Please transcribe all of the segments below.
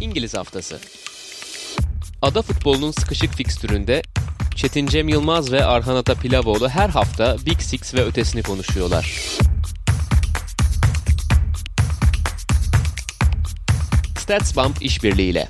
İngiliz Haftası Ada futbolunun sıkışık fikstüründe Çetin Cem Yılmaz ve Arhan Ata Pilavoğlu her hafta Big Six ve ötesini konuşuyorlar. StatsBomb işbirliğiyle.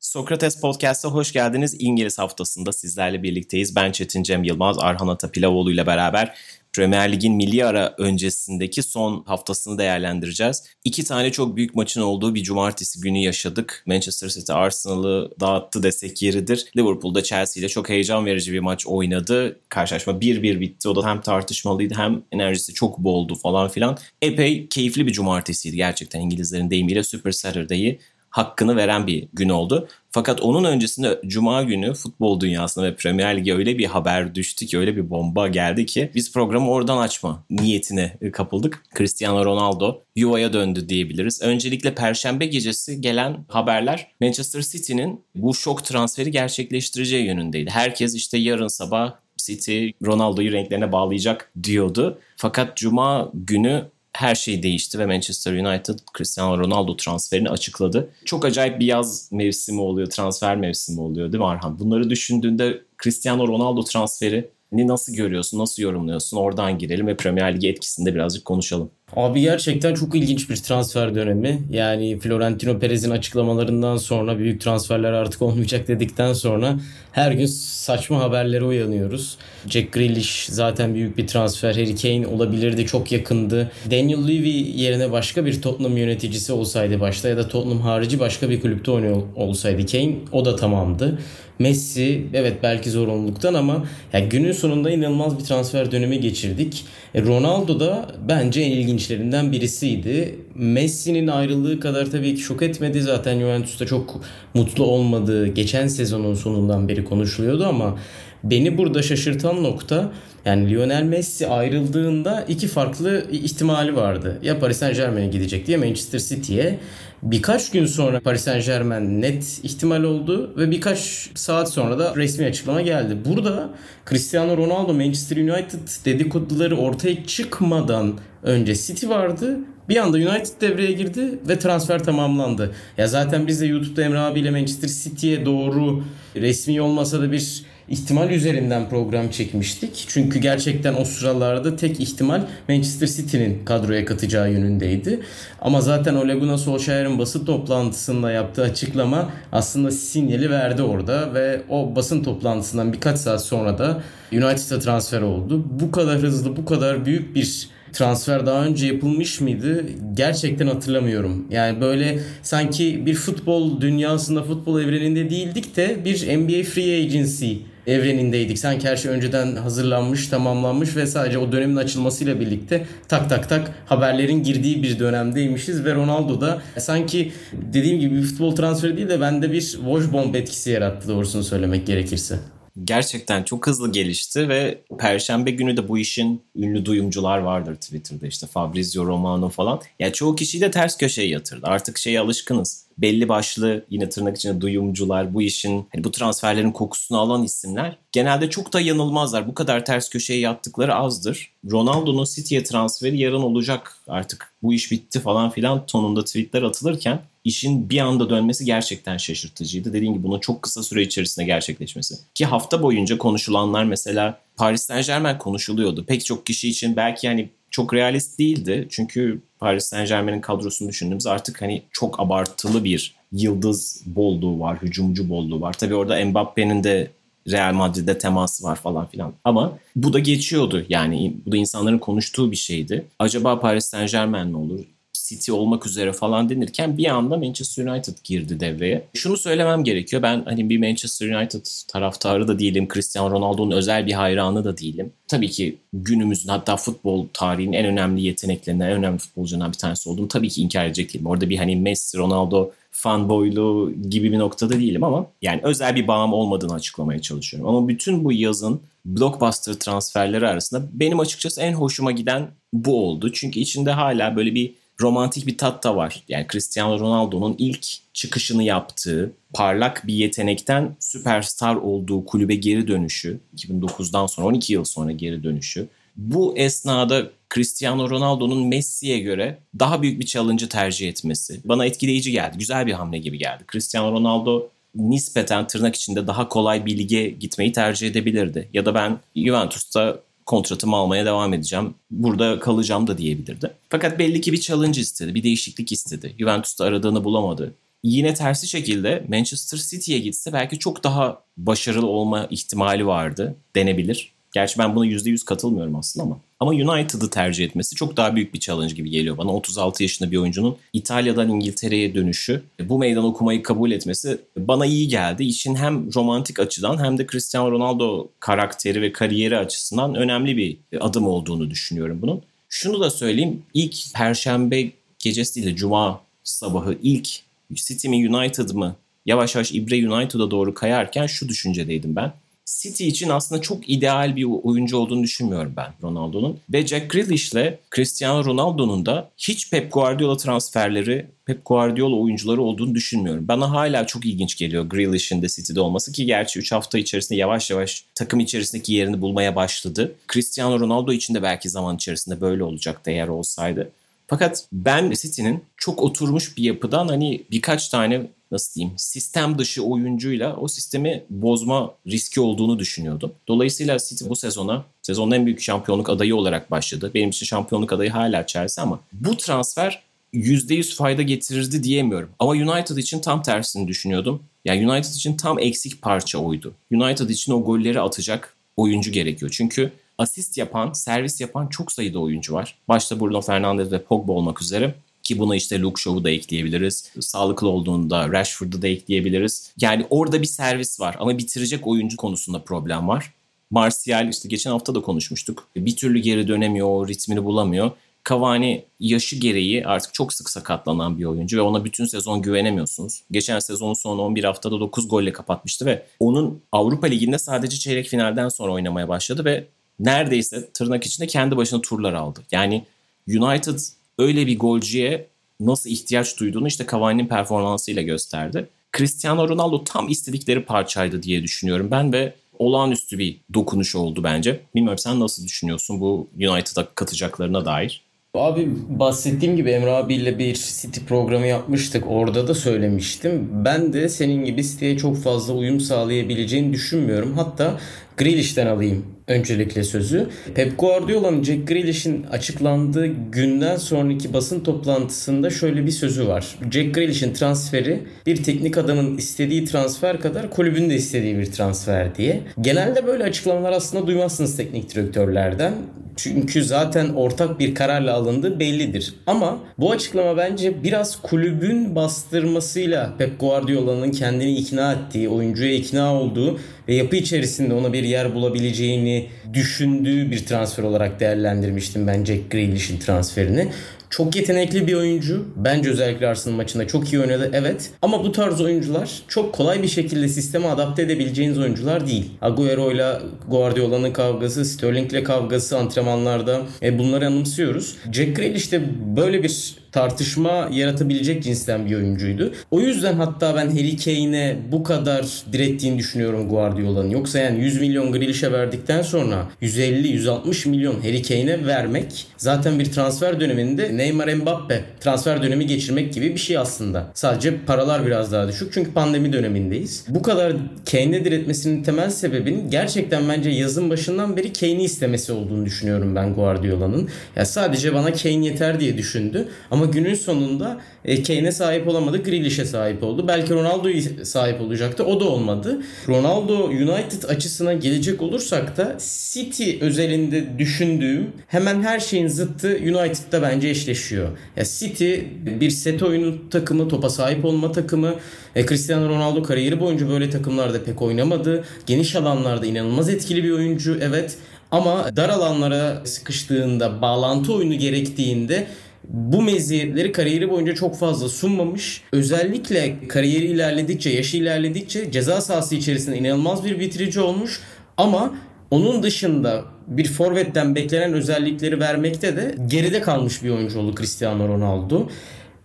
Sokrates Podcast'a hoş geldiniz. İngiliz haftasında sizlerle birlikteyiz. Ben Çetin Cem Yılmaz, Arhan Ata Pilavoğlu ile beraber Premier Lig'in milli ara öncesindeki son haftasını değerlendireceğiz. İki tane çok büyük maçın olduğu bir cumartesi günü yaşadık. Manchester City Arsenal'ı dağıttı desek yeridir. Liverpool'da Chelsea ile çok heyecan verici bir maç oynadı. Karşılaşma 1-1 bitti. O da hem tartışmalıydı hem enerjisi çok boldu falan filan. Epey keyifli bir cumartesiydi gerçekten İngilizlerin deyimiyle Super Saturday'i hakkını veren bir gün oldu. Fakat onun öncesinde Cuma günü futbol dünyasına ve Premier Lig'e öyle bir haber düştü ki öyle bir bomba geldi ki biz programı oradan açma niyetine kapıldık. Cristiano Ronaldo yuvaya döndü diyebiliriz. Öncelikle Perşembe gecesi gelen haberler Manchester City'nin bu şok transferi gerçekleştireceği yönündeydi. Herkes işte yarın sabah City Ronaldo'yu renklerine bağlayacak diyordu. Fakat Cuma günü her şey değişti ve Manchester United Cristiano Ronaldo transferini açıkladı. Çok acayip bir yaz mevsimi oluyor, transfer mevsimi oluyor değil mi Arhan? Bunları düşündüğünde Cristiano Ronaldo transferi nasıl görüyorsun, nasıl yorumluyorsun? Oradan girelim ve Premier Lig'e etkisinde birazcık konuşalım. Abi gerçekten çok ilginç bir transfer dönemi. Yani Florentino Perez'in açıklamalarından sonra büyük transferler artık olmayacak dedikten sonra her gün saçma haberlere uyanıyoruz. Jack Grealish zaten büyük bir transfer. Harry Kane olabilirdi çok yakındı. Daniel Levy yerine başka bir Tottenham yöneticisi olsaydı başta ya da Tottenham harici başka bir kulüpte oynuyor olsaydı Kane o da tamamdı. Messi evet belki zorunluluktan ama ya günün sonunda inanılmaz bir transfer dönemi geçirdik. E, Ronaldo da bence en ilginçlerinden birisiydi. Messi'nin ayrılığı kadar tabii ki şok etmedi. Zaten Juventus'ta çok mutlu olmadığı geçen sezonun sonundan beri konuşuluyordu ama beni burada şaşırtan nokta yani Lionel Messi ayrıldığında iki farklı ihtimali vardı. Ya Paris Saint Germain'e gidecekti ya Manchester City'ye. Birkaç gün sonra Paris Saint Germain net ihtimal oldu ve birkaç saat sonra da resmi açıklama geldi. Burada Cristiano Ronaldo Manchester United dedikoduları ortaya çıkmadan önce City vardı. Bir anda United devreye girdi ve transfer tamamlandı. Ya zaten biz de YouTube'da Emre abiyle Manchester City'ye doğru resmi olmasa da bir ihtimal üzerinden program çekmiştik. Çünkü gerçekten o sıralarda tek ihtimal Manchester City'nin kadroya katacağı yönündeydi. Ama zaten Ole Gunnar Solskjaer'in basın toplantısında yaptığı açıklama aslında sinyali verdi orada ve o basın toplantısından birkaç saat sonra da United'a transfer oldu. Bu kadar hızlı, bu kadar büyük bir transfer daha önce yapılmış mıydı? Gerçekten hatırlamıyorum. Yani böyle sanki bir futbol dünyasında, futbol evreninde değildik de bir NBA Free Agency evrenindeydik. Sanki her şey önceden hazırlanmış, tamamlanmış ve sadece o dönemin açılmasıyla birlikte tak tak tak haberlerin girdiği bir dönemdeymişiz ve Ronaldo da sanki dediğim gibi bir futbol transferi değil de bende bir wash bomb etkisi yarattı doğrusunu söylemek gerekirse gerçekten çok hızlı gelişti ve perşembe günü de bu işin ünlü duyumcular vardır Twitter'da işte Fabrizio Romano falan. Yani çoğu kişiyi de ters köşeye yatırdı. Artık şeye alışkınız. Belli başlı yine tırnak içinde duyumcular bu işin hani bu transferlerin kokusunu alan isimler genelde çok da yanılmazlar. Bu kadar ters köşeye yattıkları azdır. Ronaldo'nun City'ye transferi yarın olacak artık bu iş bitti falan filan tonunda tweetler atılırken işin bir anda dönmesi gerçekten şaşırtıcıydı. Dediğim gibi bunun çok kısa süre içerisinde gerçekleşmesi. Ki hafta boyunca konuşulanlar mesela Paris Saint Germain konuşuluyordu. Pek çok kişi için belki hani çok realist değildi. Çünkü Paris Saint Germain'in kadrosunu düşündüğümüz artık hani çok abartılı bir yıldız bolluğu var, hücumcu bolluğu var. Tabii orada Mbappe'nin de Real Madrid'de teması var falan filan. Ama bu da geçiyordu yani bu da insanların konuştuğu bir şeydi. Acaba Paris Saint Germain mi olur? City olmak üzere falan denirken bir anda Manchester United girdi devreye. Şunu söylemem gerekiyor. Ben hani bir Manchester United taraftarı da değilim. Cristiano Ronaldo'nun özel bir hayranı da değilim. Tabii ki günümüzün hatta futbol tarihinin en önemli yeteneklerinden, en önemli futbolcularından bir tanesi olduğunu tabii ki inkar edecek değilim. Orada bir hani Messi, Ronaldo fanboyluğu gibi bir noktada değilim ama yani özel bir bağım olmadığını açıklamaya çalışıyorum. Ama bütün bu yazın blockbuster transferleri arasında benim açıkçası en hoşuma giden bu oldu. Çünkü içinde hala böyle bir romantik bir tat da var. Yani Cristiano Ronaldo'nun ilk çıkışını yaptığı, parlak bir yetenekten süperstar olduğu kulübe geri dönüşü, 2009'dan sonra 12 yıl sonra geri dönüşü Bu esnada Cristiano Ronaldo'nun Messi'ye göre daha büyük bir challenge'ı tercih etmesi bana etkileyici geldi. Güzel bir hamle gibi geldi. Cristiano Ronaldo nispeten tırnak içinde daha kolay bir lige gitmeyi tercih edebilirdi. Ya da ben Juventus'ta kontratımı almaya devam edeceğim. Burada kalacağım da diyebilirdi. Fakat belli ki bir challenge istedi, bir değişiklik istedi. Juventus'ta aradığını bulamadı. Yine tersi şekilde Manchester City'ye gitse belki çok daha başarılı olma ihtimali vardı denebilir. Gerçi ben buna %100 katılmıyorum aslında ama. Ama United'ı tercih etmesi çok daha büyük bir challenge gibi geliyor bana. 36 yaşında bir oyuncunun İtalya'dan İngiltere'ye dönüşü, bu meydan okumayı kabul etmesi bana iyi geldi. İşin hem romantik açıdan hem de Cristiano Ronaldo karakteri ve kariyeri açısından önemli bir adım olduğunu düşünüyorum bunun. Şunu da söyleyeyim. İlk Perşembe gecesi değil de Cuma sabahı ilk City mi United mı yavaş yavaş İbre United'a doğru kayarken şu düşüncedeydim ben. City için aslında çok ideal bir oyuncu olduğunu düşünmüyorum ben Ronaldo'nun. Ve Jack Grealish ile Cristiano Ronaldo'nun da hiç Pep Guardiola transferleri, Pep Guardiola oyuncuları olduğunu düşünmüyorum. Bana hala çok ilginç geliyor Grealish'in de City'de olması ki gerçi 3 hafta içerisinde yavaş yavaş takım içerisindeki yerini bulmaya başladı. Cristiano Ronaldo için de belki zaman içerisinde böyle olacaktı eğer olsaydı. Fakat ben City'nin çok oturmuş bir yapıdan hani birkaç tane nasıl diyeyim sistem dışı oyuncuyla o sistemi bozma riski olduğunu düşünüyordum. Dolayısıyla City bu sezona sezonun en büyük şampiyonluk adayı olarak başladı. Benim için şampiyonluk adayı hala Chelsea ama bu transfer %100 fayda getirirdi diyemiyorum. Ama United için tam tersini düşünüyordum. Yani United için tam eksik parça oydu. United için o golleri atacak oyuncu gerekiyor. Çünkü asist yapan, servis yapan çok sayıda oyuncu var. Başta Bruno Fernandes ve Pogba olmak üzere. Ki buna işte Luke Shaw'u da ekleyebiliriz. Sağlıklı olduğunda Rashford'u da ekleyebiliriz. Yani orada bir servis var ama bitirecek oyuncu konusunda problem var. Martial işte geçen hafta da konuşmuştuk. Bir türlü geri dönemiyor, ritmini bulamıyor. Cavani yaşı gereği artık çok sık sakatlanan bir oyuncu ve ona bütün sezon güvenemiyorsunuz. Geçen sezonun son 11 haftada 9 golle kapatmıştı ve onun Avrupa Ligi'nde sadece çeyrek finalden sonra oynamaya başladı ve neredeyse tırnak içinde kendi başına turlar aldı. Yani United öyle bir golcüye nasıl ihtiyaç duyduğunu işte Cavani'nin performansıyla gösterdi. Cristiano Ronaldo tam istedikleri parçaydı diye düşünüyorum ben ve olağanüstü bir dokunuş oldu bence. Bilmiyorum sen nasıl düşünüyorsun bu United'a katacaklarına dair? Abi bahsettiğim gibi Emre abiyle bir City programı yapmıştık. Orada da söylemiştim. Ben de senin gibi City'ye çok fazla uyum sağlayabileceğini düşünmüyorum. Hatta Grealish'ten alayım öncelikle sözü. Pep Guardiola'nın Jack Grealish'in açıklandığı günden sonraki basın toplantısında şöyle bir sözü var. Jack Grealish'in transferi bir teknik adamın istediği transfer kadar kulübün de istediği bir transfer diye. Genelde böyle açıklamalar aslında duymazsınız teknik direktörlerden. Çünkü zaten ortak bir kararla alındığı bellidir. Ama bu açıklama bence biraz kulübün bastırmasıyla Pep Guardiola'nın kendini ikna ettiği, oyuncuya ikna olduğu ve yapı içerisinde ona bir yer bulabileceğini düşündüğü bir transfer olarak değerlendirmiştim ben Jack Grealish'in transferini. Çok yetenekli bir oyuncu. Bence özellikle Arsenal maçında çok iyi oynadı evet. Ama bu tarz oyuncular çok kolay bir şekilde sisteme adapte edebileceğiniz oyuncular değil. Agüero ile Guardiola'nın kavgası, Sterling ile kavgası antrenmanlarda e, bunları anımsıyoruz. Jack Grealish de böyle bir tartışma yaratabilecek cinsten bir oyuncuydu. O yüzden hatta ben Harry Kane'e bu kadar direttiğini düşünüyorum Guardiola'nın. Yoksa yani 100 milyon Grealish'e verdikten sonra 150-160 milyon Harry Kane'e vermek zaten bir transfer döneminde Neymar Mbappe transfer dönemi geçirmek gibi bir şey aslında. Sadece paralar biraz daha düşük çünkü pandemi dönemindeyiz. Bu kadar Kane'e diretmesinin temel sebebinin gerçekten bence yazın başından beri Kane'i istemesi olduğunu düşünüyorum ben Guardiola'nın. Ya sadece bana Kane yeter diye düşündü ama günün sonunda e, Kane'e sahip olamadı. Grealish'e sahip oldu. Belki Ronaldo'ya sahip olacaktı. O da olmadı. Ronaldo United açısına gelecek olursak da City özelinde düşündüğüm hemen her şeyin zıttı United'da bence eşleşiyor. Ya City bir set oyunu takımı, topa sahip olma takımı. E, Cristiano Ronaldo kariyeri boyunca böyle takımlarda pek oynamadı. Geniş alanlarda inanılmaz etkili bir oyuncu evet. Ama dar alanlara sıkıştığında, bağlantı oyunu gerektiğinde bu meziyetleri kariyeri boyunca çok fazla sunmamış. Özellikle kariyeri ilerledikçe, yaşı ilerledikçe ceza sahası içerisinde inanılmaz bir bitirici olmuş. Ama onun dışında bir forvetten beklenen özellikleri vermekte de geride kalmış bir oyuncu oldu Cristiano Ronaldo.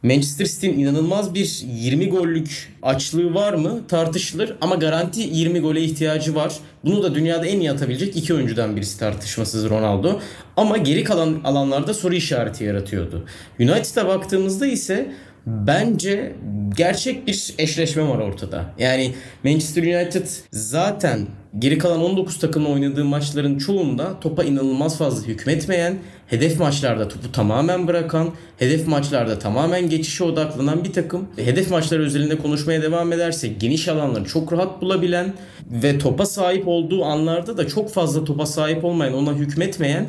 Manchester City'nin inanılmaz bir 20 gollük açlığı var mı tartışılır ama garanti 20 gole ihtiyacı var. Bunu da dünyada en iyi atabilecek iki oyuncudan birisi tartışmasız Ronaldo. Ama geri kalan alanlarda soru işareti yaratıyordu. United'a baktığımızda ise bence gerçek bir eşleşme var ortada. Yani Manchester United zaten geri kalan 19 takımla oynadığı maçların çoğunda topa inanılmaz fazla hükmetmeyen, hedef maçlarda topu tamamen bırakan, hedef maçlarda tamamen geçişe odaklanan bir takım. Hedef maçları özelinde konuşmaya devam edersek geniş alanları çok rahat bulabilen ve topa sahip olduğu anlarda da çok fazla topa sahip olmayan, ona hükmetmeyen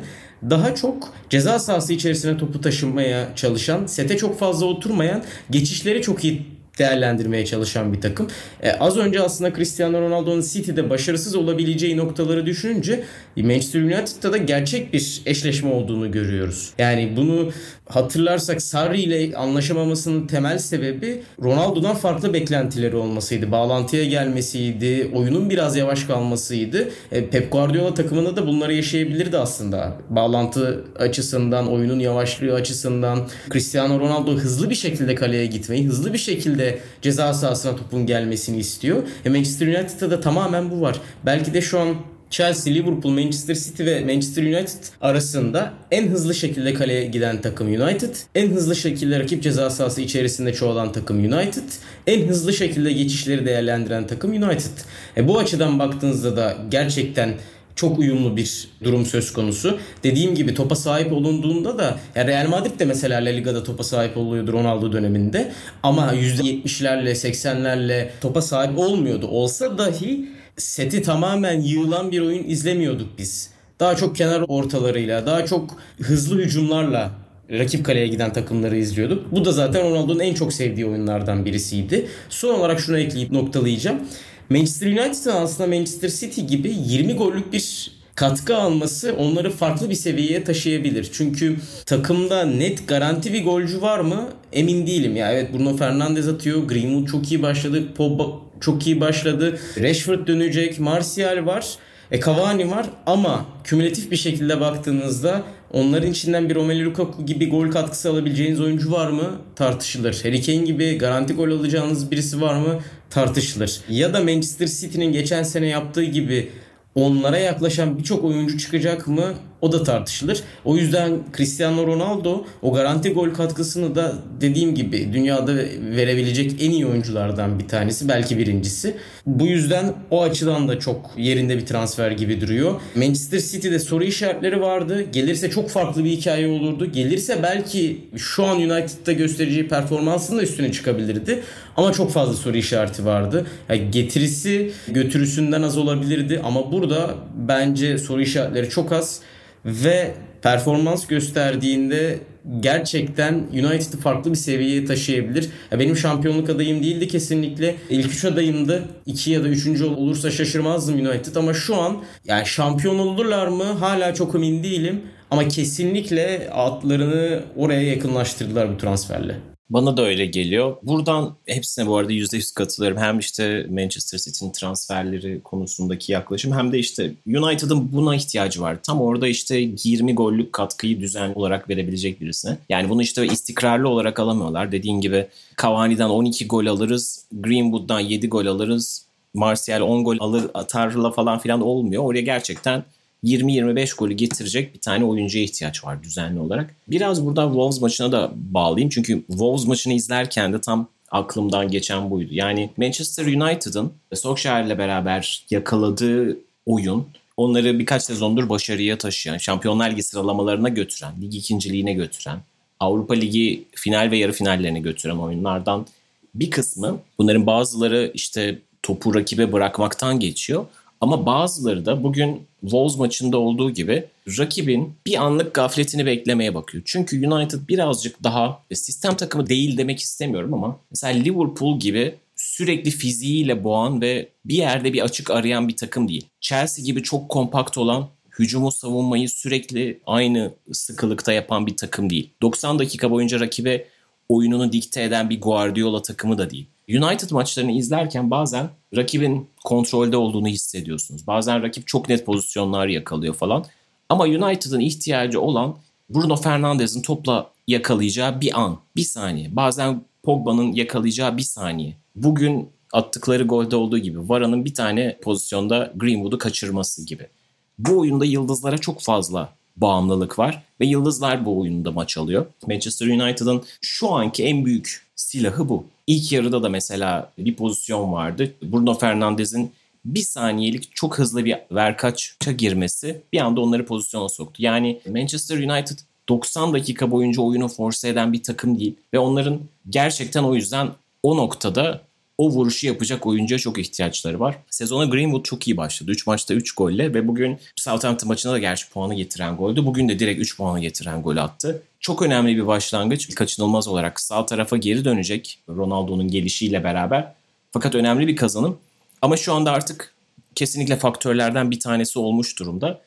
daha çok ceza sahası içerisine topu taşımaya çalışan, sete çok fazla oturmayan, geçişleri çok iyi değerlendirmeye çalışan bir takım. E, az önce aslında Cristiano Ronaldo'nun City'de başarısız olabileceği noktaları düşününce Manchester United'da da gerçek bir eşleşme olduğunu görüyoruz. Yani bunu hatırlarsak Sarri ile anlaşamamasının temel sebebi Ronaldo'dan farklı beklentileri olmasıydı. Bağlantıya gelmesiydi, oyunun biraz yavaş kalmasıydı. E, Pep Guardiola takımında da bunları yaşayabilirdi aslında. Bağlantı açısından, oyunun yavaşlığı açısından Cristiano Ronaldo hızlı bir şekilde kaleye gitmeyi, hızlı bir şekilde ceza sahasına topun gelmesini istiyor. E, Manchester United'da da tamamen bu var. Belki de şu an Chelsea, Liverpool, Manchester City ve Manchester United arasında en hızlı şekilde kaleye giden takım United, en hızlı şekilde rakip ceza sahası içerisinde çoğalan takım United, en hızlı şekilde geçişleri değerlendiren takım United. E bu açıdan baktığınızda da gerçekten çok uyumlu bir durum söz konusu. Dediğim gibi topa sahip olunduğunda da ya Real Madrid de mesela La Liga'da topa sahip oluyordu Ronaldo döneminde. Ama %70'lerle 80'lerle topa sahip olmuyordu. Olsa dahi seti tamamen yığılan bir oyun izlemiyorduk biz. Daha çok kenar ortalarıyla, daha çok hızlı hücumlarla rakip kaleye giden takımları izliyorduk. Bu da zaten Ronaldo'nun en çok sevdiği oyunlardan birisiydi. Son olarak şunu ekleyip noktalayacağım. Manchester United'ın aslında Manchester City gibi 20 gollük bir katkı alması onları farklı bir seviyeye taşıyabilir. Çünkü takımda net garanti bir golcü var mı emin değilim. Ya evet Bruno Fernandes atıyor. Greenwood çok iyi başladı. Pogba çok iyi başladı. Rashford dönecek. Martial var. E Cavani var ama kümülatif bir şekilde baktığınızda onların içinden bir Romelu Lukaku gibi gol katkısı alabileceğiniz oyuncu var mı? Tartışılır. Harry Kane gibi garanti gol alacağınız birisi var mı? Tartışılır. Ya da Manchester City'nin geçen sene yaptığı gibi onlara yaklaşan birçok oyuncu çıkacak mı? O da tartışılır. O yüzden Cristiano Ronaldo o garanti gol katkısını da dediğim gibi dünyada verebilecek en iyi oyunculardan bir tanesi. Belki birincisi. Bu yüzden o açıdan da çok yerinde bir transfer gibi duruyor. Manchester City'de soru işaretleri vardı. Gelirse çok farklı bir hikaye olurdu. Gelirse belki şu an United'da göstereceği performansın da üstüne çıkabilirdi. Ama çok fazla soru işareti vardı. Yani getirisi götürüsünden az olabilirdi. Ama burada bence soru işaretleri çok az ve performans gösterdiğinde gerçekten United'ı farklı bir seviyeye taşıyabilir. Ya benim şampiyonluk adayım değildi kesinlikle. İlk üç adayımdı. İki ya da üçüncü olursa şaşırmazdım United ama şu an yani şampiyon olurlar mı hala çok emin değilim. Ama kesinlikle atlarını oraya yakınlaştırdılar bu transferle. Bana da öyle geliyor. Buradan hepsine bu arada %100 katılıyorum. Hem işte Manchester City'nin transferleri konusundaki yaklaşım hem de işte United'ın buna ihtiyacı var. Tam orada işte 20 gollük katkıyı düzenli olarak verebilecek birisine. Yani bunu işte istikrarlı olarak alamıyorlar. Dediğin gibi Cavani'den 12 gol alırız. Greenwood'dan 7 gol alırız. Martial 10 gol alır atarla falan filan olmuyor. Oraya gerçekten 20-25 golü getirecek bir tane oyuncuya ihtiyaç var düzenli olarak. Biraz burada Wolves maçına da bağlayayım. Çünkü Wolves maçını izlerken de tam aklımdan geçen buydu. Yani Manchester United'ın Solskjaer ile beraber yakaladığı oyun onları birkaç sezondur başarıya taşıyan, Şampiyonlar Ligi sıralamalarına götüren, lig ikinciliğine götüren, Avrupa Ligi final ve yarı finallerine götüren oyunlardan bir kısmı bunların bazıları işte topu rakibe bırakmaktan geçiyor. Ama bazıları da bugün Wolves maçında olduğu gibi rakibin bir anlık gafletini beklemeye bakıyor. Çünkü United birazcık daha e, sistem takımı değil demek istemiyorum ama mesela Liverpool gibi sürekli fiziğiyle boğan ve bir yerde bir açık arayan bir takım değil. Chelsea gibi çok kompakt olan hücumu savunmayı sürekli aynı sıkılıkta yapan bir takım değil. 90 dakika boyunca rakibe oyununu dikte eden bir Guardiola takımı da değil. United maçlarını izlerken bazen rakibin kontrolde olduğunu hissediyorsunuz. Bazen rakip çok net pozisyonlar yakalıyor falan. Ama United'ın ihtiyacı olan Bruno Fernandes'in topla yakalayacağı bir an, bir saniye. Bazen Pogba'nın yakalayacağı bir saniye. Bugün attıkları golde olduğu gibi Vara'nın bir tane pozisyonda Greenwood'u kaçırması gibi. Bu oyunda yıldızlara çok fazla bağımlılık var ve yıldızlar bu oyunda maç alıyor. Manchester United'ın şu anki en büyük silahı bu. İlk yarıda da mesela bir pozisyon vardı. Bruno Fernandes'in bir saniyelik çok hızlı bir verkaça girmesi bir anda onları pozisyona soktu. Yani Manchester United 90 dakika boyunca oyunu force eden bir takım değil ve onların gerçekten o yüzden o noktada o vuruşu yapacak oyuncuya çok ihtiyaçları var. Sezona Greenwood çok iyi başladı. 3 maçta 3 golle ve bugün Southampton maçında da gerçi puanı getiren goldü. Bugün de direkt 3 puanı getiren gol attı. Çok önemli bir başlangıç. Kaçınılmaz olarak sağ tarafa geri dönecek Ronaldo'nun gelişiyle beraber. Fakat önemli bir kazanım. Ama şu anda artık kesinlikle faktörlerden bir tanesi olmuş durumda.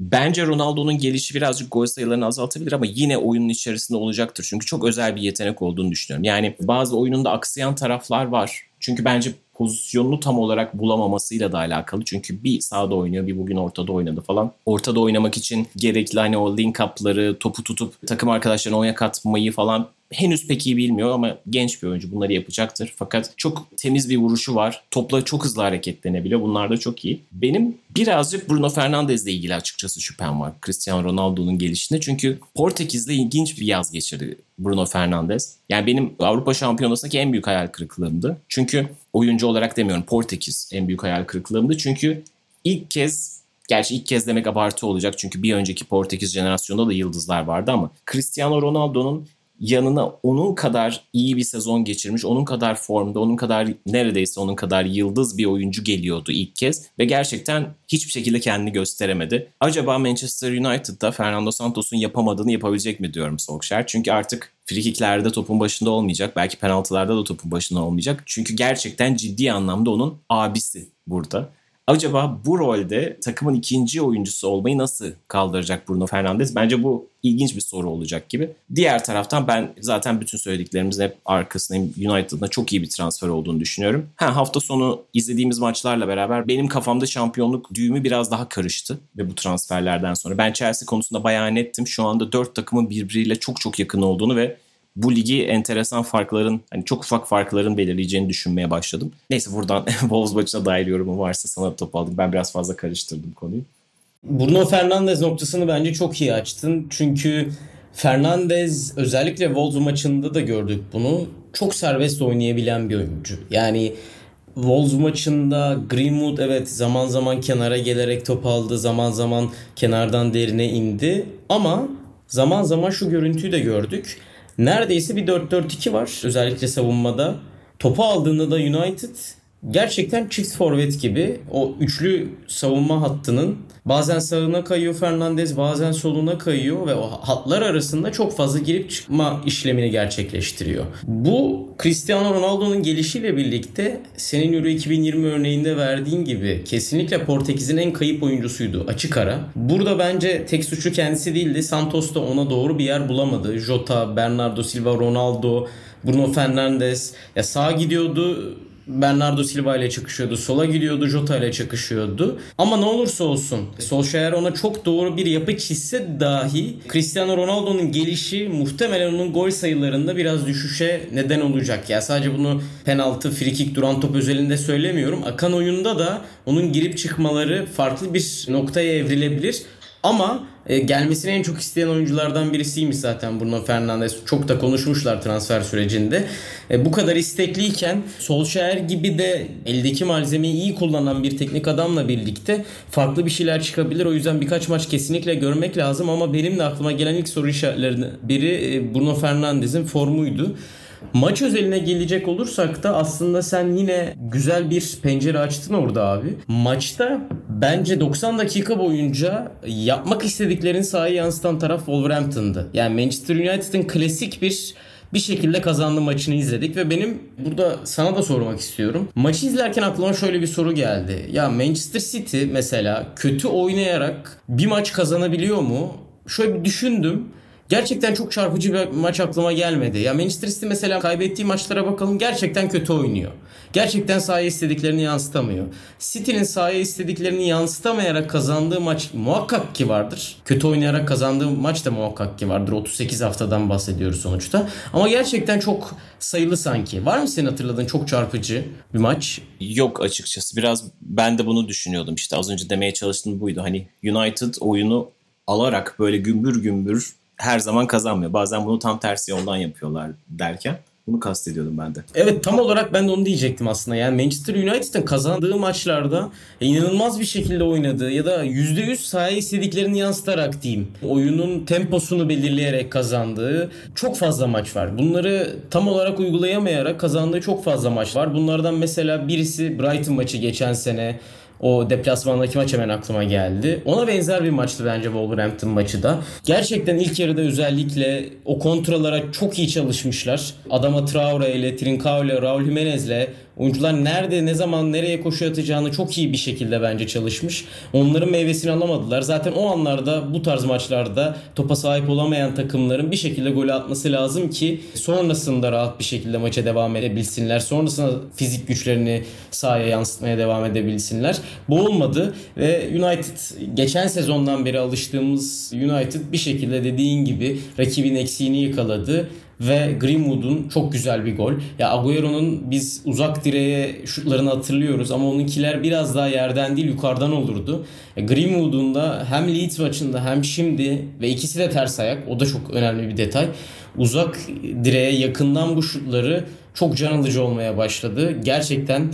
Bence Ronaldo'nun gelişi birazcık gol sayılarını azaltabilir ama yine oyunun içerisinde olacaktır. Çünkü çok özel bir yetenek olduğunu düşünüyorum. Yani bazı oyununda aksayan taraflar var. Çünkü bence pozisyonunu tam olarak bulamamasıyla da alakalı. Çünkü bir sağda oynuyor, bir bugün ortada oynadı falan. Ortada oynamak için gerekli hani o link up'ları, topu tutup takım arkadaşlarına oyuna katmayı falan henüz pek iyi bilmiyor ama genç bir oyuncu bunları yapacaktır. Fakat çok temiz bir vuruşu var. Topla çok hızlı hareketlenebiliyor. Bunlar da çok iyi. Benim birazcık Bruno Fernandes ile ilgili açıkçası şüphem var. Cristiano Ronaldo'nun gelişinde. Çünkü Portekiz'le ilginç bir yaz geçirdi Bruno Fernandes. Yani benim Avrupa Şampiyonası'ndaki en büyük hayal kırıklığımdı. Çünkü oyuncu olarak demiyorum Portekiz en büyük hayal kırıklığımdı. Çünkü ilk kez Gerçi ilk kez demek abartı olacak çünkü bir önceki Portekiz jenerasyonunda da yıldızlar vardı ama Cristiano Ronaldo'nun yanına onun kadar iyi bir sezon geçirmiş, onun kadar formda, onun kadar neredeyse onun kadar yıldız bir oyuncu geliyordu ilk kez ve gerçekten hiçbir şekilde kendini gösteremedi. Acaba Manchester United'da Fernando Santos'un yapamadığını yapabilecek mi diyorum Solskjaer. Çünkü artık frikiklerde topun başında olmayacak. Belki penaltılarda da topun başında olmayacak. Çünkü gerçekten ciddi anlamda onun abisi burada. Acaba bu rolde takımın ikinci oyuncusu olmayı nasıl kaldıracak Bruno Fernandes? Bence bu ilginç bir soru olacak gibi. Diğer taraftan ben zaten bütün söylediklerimizin hep arkasındayım. United'da çok iyi bir transfer olduğunu düşünüyorum. Ha, hafta sonu izlediğimiz maçlarla beraber benim kafamda şampiyonluk düğümü biraz daha karıştı ve bu transferlerden sonra. Ben Chelsea konusunda bayağı nettim. Şu anda dört takımın birbiriyle çok çok yakın olduğunu ve bu ligi enteresan farkların hani çok ufak farkların belirleyeceğini düşünmeye başladım. Neyse buradan Wolves maçına dair yorumu varsa sana top aldım. Ben biraz fazla karıştırdım konuyu. Bruno Fernandes noktasını bence çok iyi açtın. Çünkü Fernandes özellikle Wolves maçında da gördük bunu. Çok serbest oynayabilen bir oyuncu. Yani Wolves maçında Greenwood evet zaman zaman kenara gelerek top aldı. Zaman zaman kenardan derine indi. Ama zaman zaman şu görüntüyü de gördük neredeyse bir 4-4-2 var özellikle savunmada. Topu aldığında da United gerçekten çift forvet gibi o üçlü savunma hattının bazen sağına kayıyor Fernandez bazen soluna kayıyor ve o hatlar arasında çok fazla girip çıkma işlemini gerçekleştiriyor. Bu Cristiano Ronaldo'nun gelişiyle birlikte senin Euro 2020 örneğinde verdiğin gibi kesinlikle Portekiz'in en kayıp oyuncusuydu açık ara. Burada bence tek suçlu kendisi değildi. Santos da ona doğru bir yer bulamadı. Jota, Bernardo Silva, Ronaldo, Bruno Fernandes ya sağa gidiyordu Bernardo Silva ile çakışıyordu. Sola gidiyordu. Jota ile çakışıyordu. Ama ne olursa olsun Solskjaer ona çok doğru bir yapı çizse dahi Cristiano Ronaldo'nun gelişi muhtemelen onun gol sayılarında biraz düşüşe neden olacak. Ya sadece bunu penaltı, frikik, duran top özelinde söylemiyorum. Akan oyunda da onun girip çıkmaları farklı bir noktaya evrilebilir. Ama e, gelmesini en çok isteyen oyunculardan birisiymiş zaten Bruno Fernandes. Çok da konuşmuşlar transfer sürecinde. E, bu kadar istekliyken Solskjaer gibi de eldeki malzemeyi iyi kullanan bir teknik adamla birlikte farklı bir şeyler çıkabilir. O yüzden birkaç maç kesinlikle görmek lazım ama benim de aklıma gelen ilk soru işaretlerinden biri e, Bruno Fernandes'in formuydu. Maç özeline gelecek olursak da aslında sen yine güzel bir pencere açtın orada abi. Maçta bence 90 dakika boyunca yapmak istediklerini sahaya yansıtan taraf Wolverhampton'dı. Yani Manchester United'ın klasik bir bir şekilde kazandı maçını izledik ve benim burada sana da sormak istiyorum. Maçı izlerken aklıma şöyle bir soru geldi. Ya Manchester City mesela kötü oynayarak bir maç kazanabiliyor mu? Şöyle bir düşündüm. Gerçekten çok çarpıcı bir maç aklıma gelmedi. Ya Manchester City mesela kaybettiği maçlara bakalım gerçekten kötü oynuyor. Gerçekten sahaya istediklerini yansıtamıyor. City'nin sahaya istediklerini yansıtamayarak kazandığı maç muhakkak ki vardır. Kötü oynayarak kazandığı maç da muhakkak ki vardır. 38 haftadan bahsediyoruz sonuçta. Ama gerçekten çok sayılı sanki. Var mı senin hatırladığın çok çarpıcı bir maç? Yok açıkçası. Biraz ben de bunu düşünüyordum işte. Az önce demeye çalıştığım buydu. Hani United oyunu alarak böyle gümbür gümbür her zaman kazanmıyor. Bazen bunu tam tersi yoldan yapıyorlar derken. Bunu kastediyordum ben de. Evet tam olarak ben de onu diyecektim aslında. Yani Manchester United'ın kazandığı maçlarda inanılmaz bir şekilde oynadığı ya da %100 sahaya istediklerini yansıtarak diyeyim. Oyunun temposunu belirleyerek kazandığı çok fazla maç var. Bunları tam olarak uygulayamayarak kazandığı çok fazla maç var. Bunlardan mesela birisi Brighton maçı geçen sene o deplasmandaki maç hemen aklıma geldi. Ona benzer bir maçtı bence Wolverhampton maçı da. Gerçekten ilk yarıda özellikle o kontralara çok iyi çalışmışlar. Adama Traore ile, Trincao ile, Raul Jimenez ile Oyuncular nerede, ne zaman, nereye koşu atacağını çok iyi bir şekilde bence çalışmış. Onların meyvesini alamadılar. Zaten o anlarda bu tarz maçlarda topa sahip olamayan takımların bir şekilde gol atması lazım ki sonrasında rahat bir şekilde maça devam edebilsinler. Sonrasında fizik güçlerini sahaya yansıtmaya devam edebilsinler. Bu olmadı ve United geçen sezondan beri alıştığımız United bir şekilde dediğin gibi rakibin eksiğini yakaladı ve Greenwood'un çok güzel bir gol. Ya Agüero'nun biz uzak direğe şutlarını hatırlıyoruz ama onunkiler biraz daha yerden değil yukarıdan olurdu. E, Greenwood'un da hem Leeds maçında hem şimdi ve ikisi de ters ayak o da çok önemli bir detay. Uzak direğe yakından bu şutları çok can alıcı olmaya başladı. Gerçekten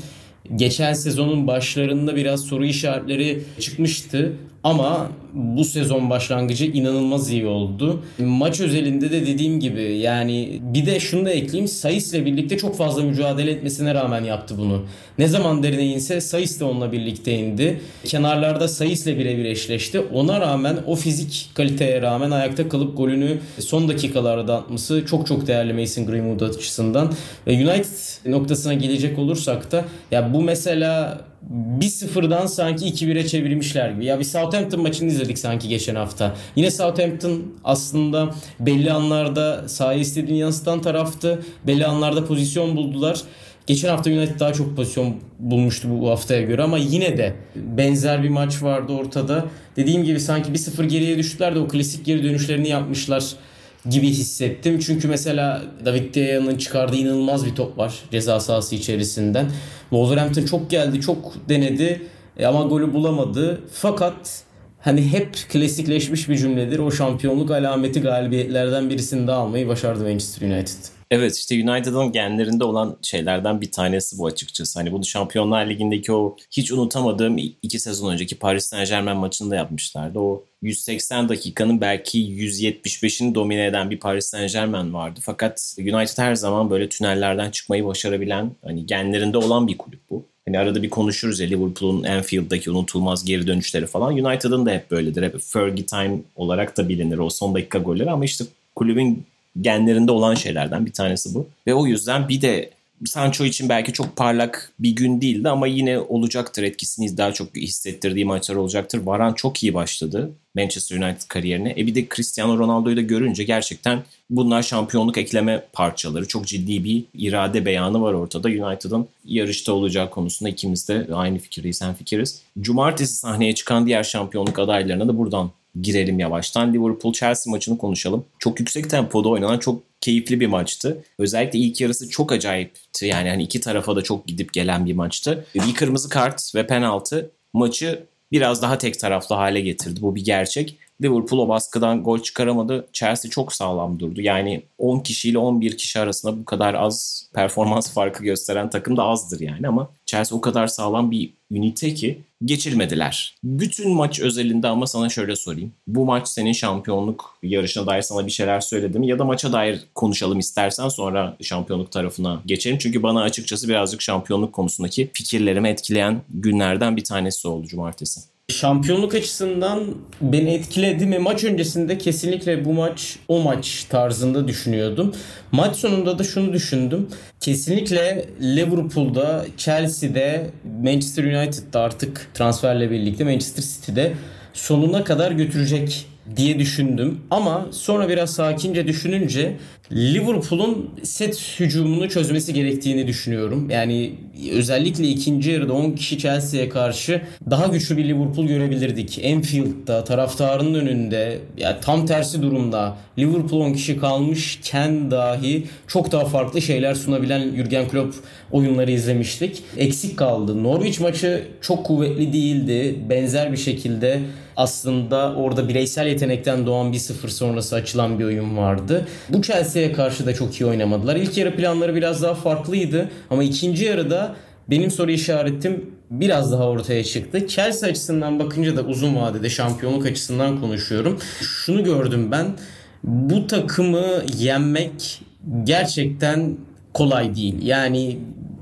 geçen sezonun başlarında biraz soru işaretleri çıkmıştı ama bu sezon başlangıcı inanılmaz iyi oldu. Maç özelinde de dediğim gibi yani bir de şunu da ekleyeyim. Sayıs ile birlikte çok fazla mücadele etmesine rağmen yaptı bunu. Ne zaman derine inse Sayıs da onunla birlikte indi. Kenarlarda Sayıs ile birebir eşleşti. Ona rağmen o fizik kaliteye rağmen ayakta kalıp golünü son dakikalarda atması çok çok değerli Mason Greenwood açısından. Ve United noktasına gelecek olursak da ya bu mesela bir sıfırdan sanki 2-1'e çevirmişler gibi. Ya bir Southampton maçını izledik sanki geçen hafta. Yine Southampton aslında belli anlarda sahaya istediğini yansıtan taraftı. Belli anlarda pozisyon buldular. Geçen hafta United daha çok pozisyon bulmuştu bu haftaya göre ama yine de benzer bir maç vardı ortada. Dediğim gibi sanki bir sıfır geriye düştüler de o klasik geri dönüşlerini yapmışlar gibi hissettim. Çünkü mesela David De Gea'nın çıkardığı inanılmaz bir top var ceza sahası içerisinden. Wolverhampton çok geldi, çok denedi e, ama golü bulamadı. Fakat hani hep klasikleşmiş bir cümledir. O şampiyonluk alameti galibiyetlerden birisini de almayı başardı Manchester United. Evet işte United'ın genlerinde olan şeylerden bir tanesi bu açıkçası. Hani bunu Şampiyonlar Ligi'ndeki o hiç unutamadığım iki sezon önceki Paris Saint Germain maçında yapmışlardı. O 180 dakikanın belki 175'ini domine eden bir Paris Saint Germain vardı. Fakat United her zaman böyle tünellerden çıkmayı başarabilen hani genlerinde olan bir kulüp bu. Hani arada bir konuşuruz ya Liverpool'un Anfield'daki unutulmaz geri dönüşleri falan. United'ın da hep böyledir. Hep Fergie time olarak da bilinir o son dakika golleri ama işte kulübün genlerinde olan şeylerden bir tanesi bu. Ve o yüzden bir de Sancho için belki çok parlak bir gün değildi ama yine olacaktır etkisini daha çok hissettirdiği maçlar olacaktır. Varan çok iyi başladı Manchester United kariyerine. E bir de Cristiano Ronaldo'yu da görünce gerçekten bunlar şampiyonluk ekleme parçaları. Çok ciddi bir irade beyanı var ortada. United'ın yarışta olacağı konusunda ikimiz de aynı fikirdeyiz, sen fikiriz. Cumartesi sahneye çıkan diğer şampiyonluk adaylarına da buradan girelim yavaştan. Liverpool-Chelsea maçını konuşalım. Çok yüksek tempoda oynanan çok keyifli bir maçtı. Özellikle ilk yarısı çok acayipti. Yani hani iki tarafa da çok gidip gelen bir maçtı. Bir kırmızı kart ve penaltı maçı biraz daha tek taraflı hale getirdi. Bu bir gerçek. Liverpool o baskıdan gol çıkaramadı. Chelsea çok sağlam durdu. Yani 10 kişiyle 11 kişi arasında bu kadar az performans farkı gösteren takım da azdır yani ama Chelsea o kadar sağlam bir ünite ki geçilmediler. Bütün maç özelinde ama sana şöyle sorayım. Bu maç senin şampiyonluk yarışına dair sana bir şeyler söyledim ya da maça dair konuşalım istersen sonra şampiyonluk tarafına geçelim. Çünkü bana açıkçası birazcık şampiyonluk konusundaki fikirlerimi etkileyen günlerden bir tanesi oldu cumartesi. Şampiyonluk açısından beni etkiledi mi? Maç öncesinde kesinlikle bu maç o maç tarzında düşünüyordum. Maç sonunda da şunu düşündüm. Kesinlikle Liverpool'da, Chelsea'de, Manchester United'da artık transferle birlikte Manchester City'de sonuna kadar götürecek diye düşündüm. Ama sonra biraz sakince düşününce Liverpool'un set hücumunu çözmesi gerektiğini düşünüyorum. Yani özellikle ikinci yarıda 10 kişi Chelsea'ye karşı daha güçlü bir Liverpool görebilirdik. Enfield'da, taraftarının önünde, yani tam tersi durumda Liverpool 10 kişi kalmışken dahi çok daha farklı şeyler sunabilen Jurgen Klopp oyunları izlemiştik. Eksik kaldı. Norwich maçı çok kuvvetli değildi. Benzer bir şekilde aslında orada bireysel yetenekten doğan bir sıfır sonrası açılan bir oyun vardı. Bu Chelsea'ye karşı da çok iyi oynamadılar. İlk yarı planları biraz daha farklıydı ama ikinci yarıda benim soru işaretim biraz daha ortaya çıktı. Chelsea açısından bakınca da uzun vadede şampiyonluk açısından konuşuyorum. Şunu gördüm ben. Bu takımı yenmek gerçekten kolay değil. Yani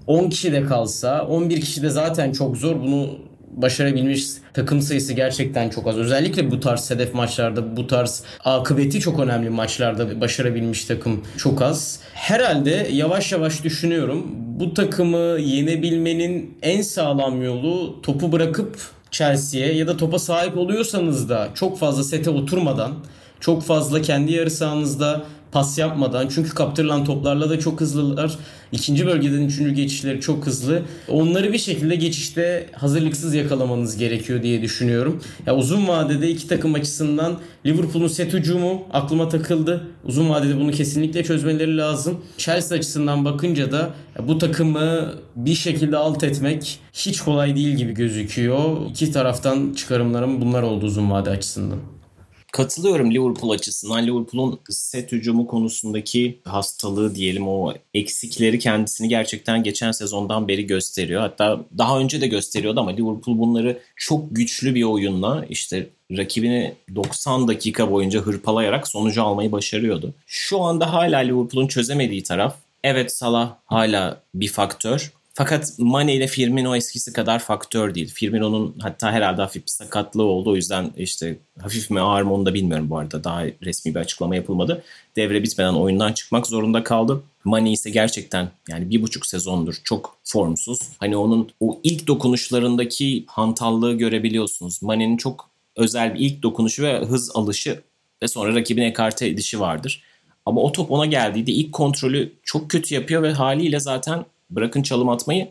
10 kişi de kalsa 11 kişi de zaten çok zor. Bunu başarabilmiş takım sayısı gerçekten çok az. Özellikle bu tarz hedef maçlarda, bu tarz akıbeti çok önemli maçlarda başarabilmiş takım çok az. Herhalde yavaş yavaş düşünüyorum. Bu takımı yenebilmenin en sağlam yolu topu bırakıp Chelsea'ye ya da topa sahip oluyorsanız da çok fazla sete oturmadan çok fazla kendi yarı sahanızda pas yapmadan çünkü kaptırılan toplarla da çok hızlılar. İkinci bölgeden üçüncü geçişleri çok hızlı. Onları bir şekilde geçişte hazırlıksız yakalamanız gerekiyor diye düşünüyorum. Ya uzun vadede iki takım açısından Liverpool'un set hücumu aklıma takıldı. Uzun vadede bunu kesinlikle çözmeleri lazım. Chelsea açısından bakınca da bu takımı bir şekilde alt etmek hiç kolay değil gibi gözüküyor. İki taraftan çıkarımlarım bunlar oldu uzun vade açısından. Katılıyorum Liverpool açısından. Liverpool'un set hücumu konusundaki hastalığı diyelim o eksikleri kendisini gerçekten geçen sezondan beri gösteriyor. Hatta daha önce de gösteriyordu ama Liverpool bunları çok güçlü bir oyunla işte rakibini 90 dakika boyunca hırpalayarak sonucu almayı başarıyordu. Şu anda hala Liverpool'un çözemediği taraf evet Salah hala bir faktör fakat Mane ile Firmino eskisi kadar faktör değil. Firmino'nun hatta herhalde hafif bir sakatlığı oldu. O yüzden işte hafif mi ağır mı onu da bilmiyorum bu arada. Daha resmi bir açıklama yapılmadı. Devre bitmeden oyundan çıkmak zorunda kaldı. Mane ise gerçekten yani bir buçuk sezondur çok formsuz. Hani onun o ilk dokunuşlarındaki hantallığı görebiliyorsunuz. Mane'nin çok özel bir ilk dokunuşu ve hız alışı ve sonra rakibine ekarte edişi vardır. Ama o top ona geldiğinde ilk kontrolü çok kötü yapıyor ve haliyle zaten bırakın çalım atmayı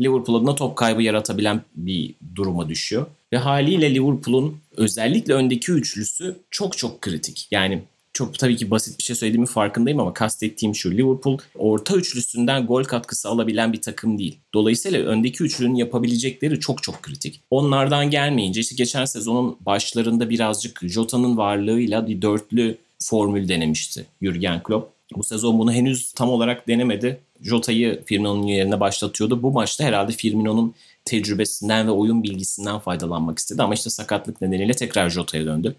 Liverpool adına top kaybı yaratabilen bir duruma düşüyor. Ve haliyle Liverpool'un özellikle öndeki üçlüsü çok çok kritik. Yani çok tabii ki basit bir şey söylediğimi farkındayım ama kastettiğim şu. Liverpool orta üçlüsünden gol katkısı alabilen bir takım değil. Dolayısıyla öndeki üçlünün yapabilecekleri çok çok kritik. Onlardan gelmeyince işte geçen sezonun başlarında birazcık Jota'nın varlığıyla bir dörtlü formül denemişti Jurgen Klopp. Bu sezon bunu henüz tam olarak denemedi. Jota'yı Firmino'nun yerine başlatıyordu. Bu maçta herhalde Firmino'nun tecrübesinden ve oyun bilgisinden faydalanmak istedi. Ama işte sakatlık nedeniyle tekrar Jota'ya döndü.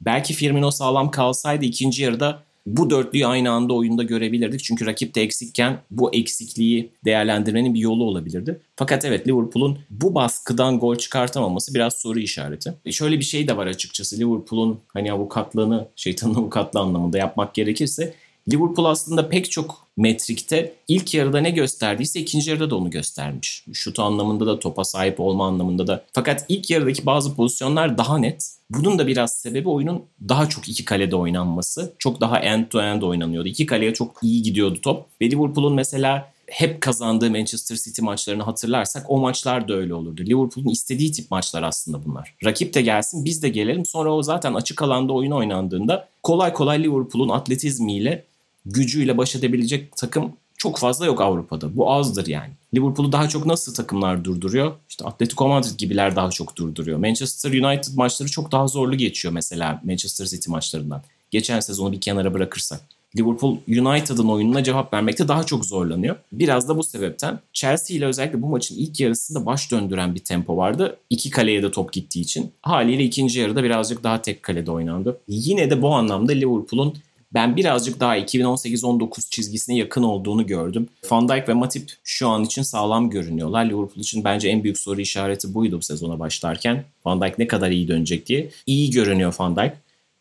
Belki Firmino sağlam kalsaydı ikinci yarıda bu dörtlüyü aynı anda oyunda görebilirdik. Çünkü rakip de eksikken bu eksikliği değerlendirmenin bir yolu olabilirdi. Fakat evet Liverpool'un bu baskıdan gol çıkartamaması biraz soru işareti. E şöyle bir şey de var açıkçası. Liverpool'un hani avukatlığını şeytanın avukatlığı anlamında yapmak gerekirse Liverpool aslında pek çok metrikte ilk yarıda ne gösterdiyse ikinci yarıda da onu göstermiş. Şut anlamında da topa sahip olma anlamında da. Fakat ilk yarıdaki bazı pozisyonlar daha net. Bunun da biraz sebebi oyunun daha çok iki kalede oynanması. Çok daha end to end oynanıyordu. İki kaleye çok iyi gidiyordu top. Ve Liverpool'un mesela hep kazandığı Manchester City maçlarını hatırlarsak o maçlar da öyle olurdu. Liverpool'un istediği tip maçlar aslında bunlar. Rakip de gelsin biz de gelelim. Sonra o zaten açık alanda oyun oynandığında kolay kolay Liverpool'un atletizmiyle gücüyle baş edebilecek takım çok fazla yok Avrupa'da. Bu azdır yani. Liverpool'u daha çok nasıl takımlar durduruyor? İşte Atletico Madrid gibiler daha çok durduruyor. Manchester United maçları çok daha zorlu geçiyor mesela Manchester City maçlarından. Geçen sezonu bir kenara bırakırsak. Liverpool United'ın oyununa cevap vermekte daha çok zorlanıyor. Biraz da bu sebepten Chelsea ile özellikle bu maçın ilk yarısında baş döndüren bir tempo vardı. İki kaleye de top gittiği için. Haliyle ikinci yarıda birazcık daha tek kalede oynandı. Yine de bu anlamda Liverpool'un ben birazcık daha 2018-19 çizgisine yakın olduğunu gördüm. Van Dijk ve Matip şu an için sağlam görünüyorlar. Liverpool için bence en büyük soru işareti buydu bu sezona başlarken. Van Dijk ne kadar iyi dönecek diye. İyi görünüyor Van Dijk.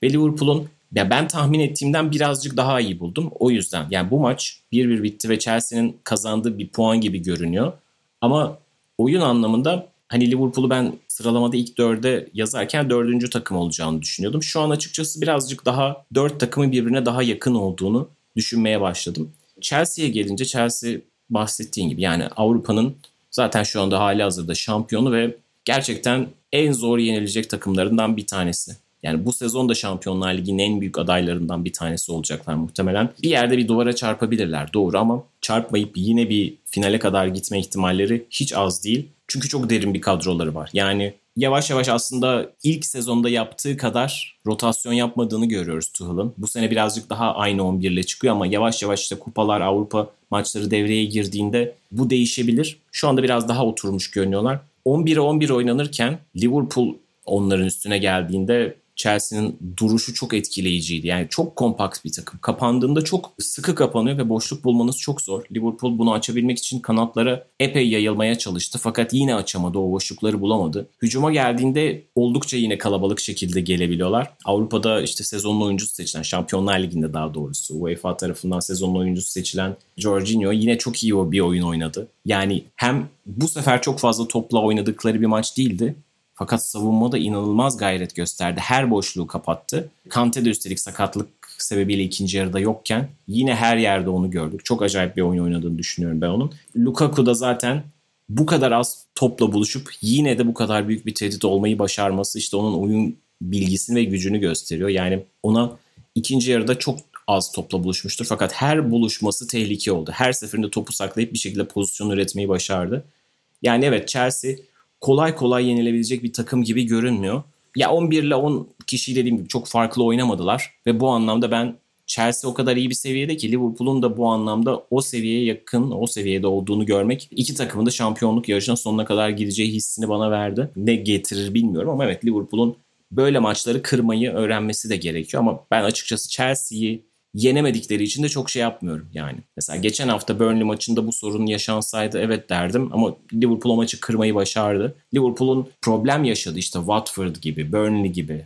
Ve Liverpool'un ya ben tahmin ettiğimden birazcık daha iyi buldum. O yüzden yani bu maç 1-1 bitti ve Chelsea'nin kazandığı bir puan gibi görünüyor. Ama oyun anlamında hani Liverpool'u ben sıralamada ilk dörde yazarken dördüncü takım olacağını düşünüyordum. Şu an açıkçası birazcık daha dört takımın birbirine daha yakın olduğunu düşünmeye başladım. Chelsea'ye gelince Chelsea bahsettiğin gibi yani Avrupa'nın zaten şu anda hali hazırda şampiyonu ve gerçekten en zor yenilecek takımlarından bir tanesi. Yani bu sezon da Şampiyonlar Ligi'nin en büyük adaylarından bir tanesi olacaklar muhtemelen. Bir yerde bir duvara çarpabilirler doğru ama çarpmayıp yine bir finale kadar gitme ihtimalleri hiç az değil. Çünkü çok derin bir kadroları var. Yani yavaş yavaş aslında ilk sezonda yaptığı kadar rotasyon yapmadığını görüyoruz Tuchel'ın. Bu sene birazcık daha aynı 11 ile çıkıyor ama yavaş yavaş işte kupalar, Avrupa maçları devreye girdiğinde bu değişebilir. Şu anda biraz daha oturmuş görünüyorlar. 11'e 11 oynanırken Liverpool onların üstüne geldiğinde Chelsea'nin duruşu çok etkileyiciydi. Yani çok kompakt bir takım. Kapandığında çok sıkı kapanıyor ve boşluk bulmanız çok zor. Liverpool bunu açabilmek için kanatlara epey yayılmaya çalıştı fakat yine açamadı. O boşlukları bulamadı. Hücuma geldiğinde oldukça yine kalabalık şekilde gelebiliyorlar. Avrupa'da işte sezonun oyuncusu seçilen, Şampiyonlar Ligi'nde daha doğrusu UEFA tarafından sezonun oyuncusu seçilen Jorginho yine çok iyi bir oyun oynadı. Yani hem bu sefer çok fazla topla oynadıkları bir maç değildi fakat savunmada inanılmaz gayret gösterdi. Her boşluğu kapattı. Kante de üstelik sakatlık sebebiyle ikinci yarıda yokken yine her yerde onu gördük. Çok acayip bir oyun oynadığını düşünüyorum ben onun. Lukaku da zaten bu kadar az topla buluşup yine de bu kadar büyük bir tehdit olmayı başarması işte onun oyun bilgisini ve gücünü gösteriyor. Yani ona ikinci yarıda çok az topla buluşmuştur. Fakat her buluşması tehlike oldu. Her seferinde topu saklayıp bir şekilde pozisyon üretmeyi başardı. Yani evet Chelsea kolay kolay yenilebilecek bir takım gibi görünmüyor. Ya 11 ile 10 kişi dediğim gibi çok farklı oynamadılar ve bu anlamda ben Chelsea o kadar iyi bir seviyede ki Liverpool'un da bu anlamda o seviyeye yakın, o seviyede olduğunu görmek iki takımın da şampiyonluk yarışının sonuna kadar gideceği hissini bana verdi. Ne getirir bilmiyorum ama evet Liverpool'un böyle maçları kırmayı öğrenmesi de gerekiyor ama ben açıkçası Chelsea'yi yenemedikleri için de çok şey yapmıyorum yani. Mesela geçen hafta Burnley maçında bu sorun yaşansaydı evet derdim ama Liverpool o maçı kırmayı başardı. Liverpool'un problem yaşadı işte Watford gibi, Burnley gibi,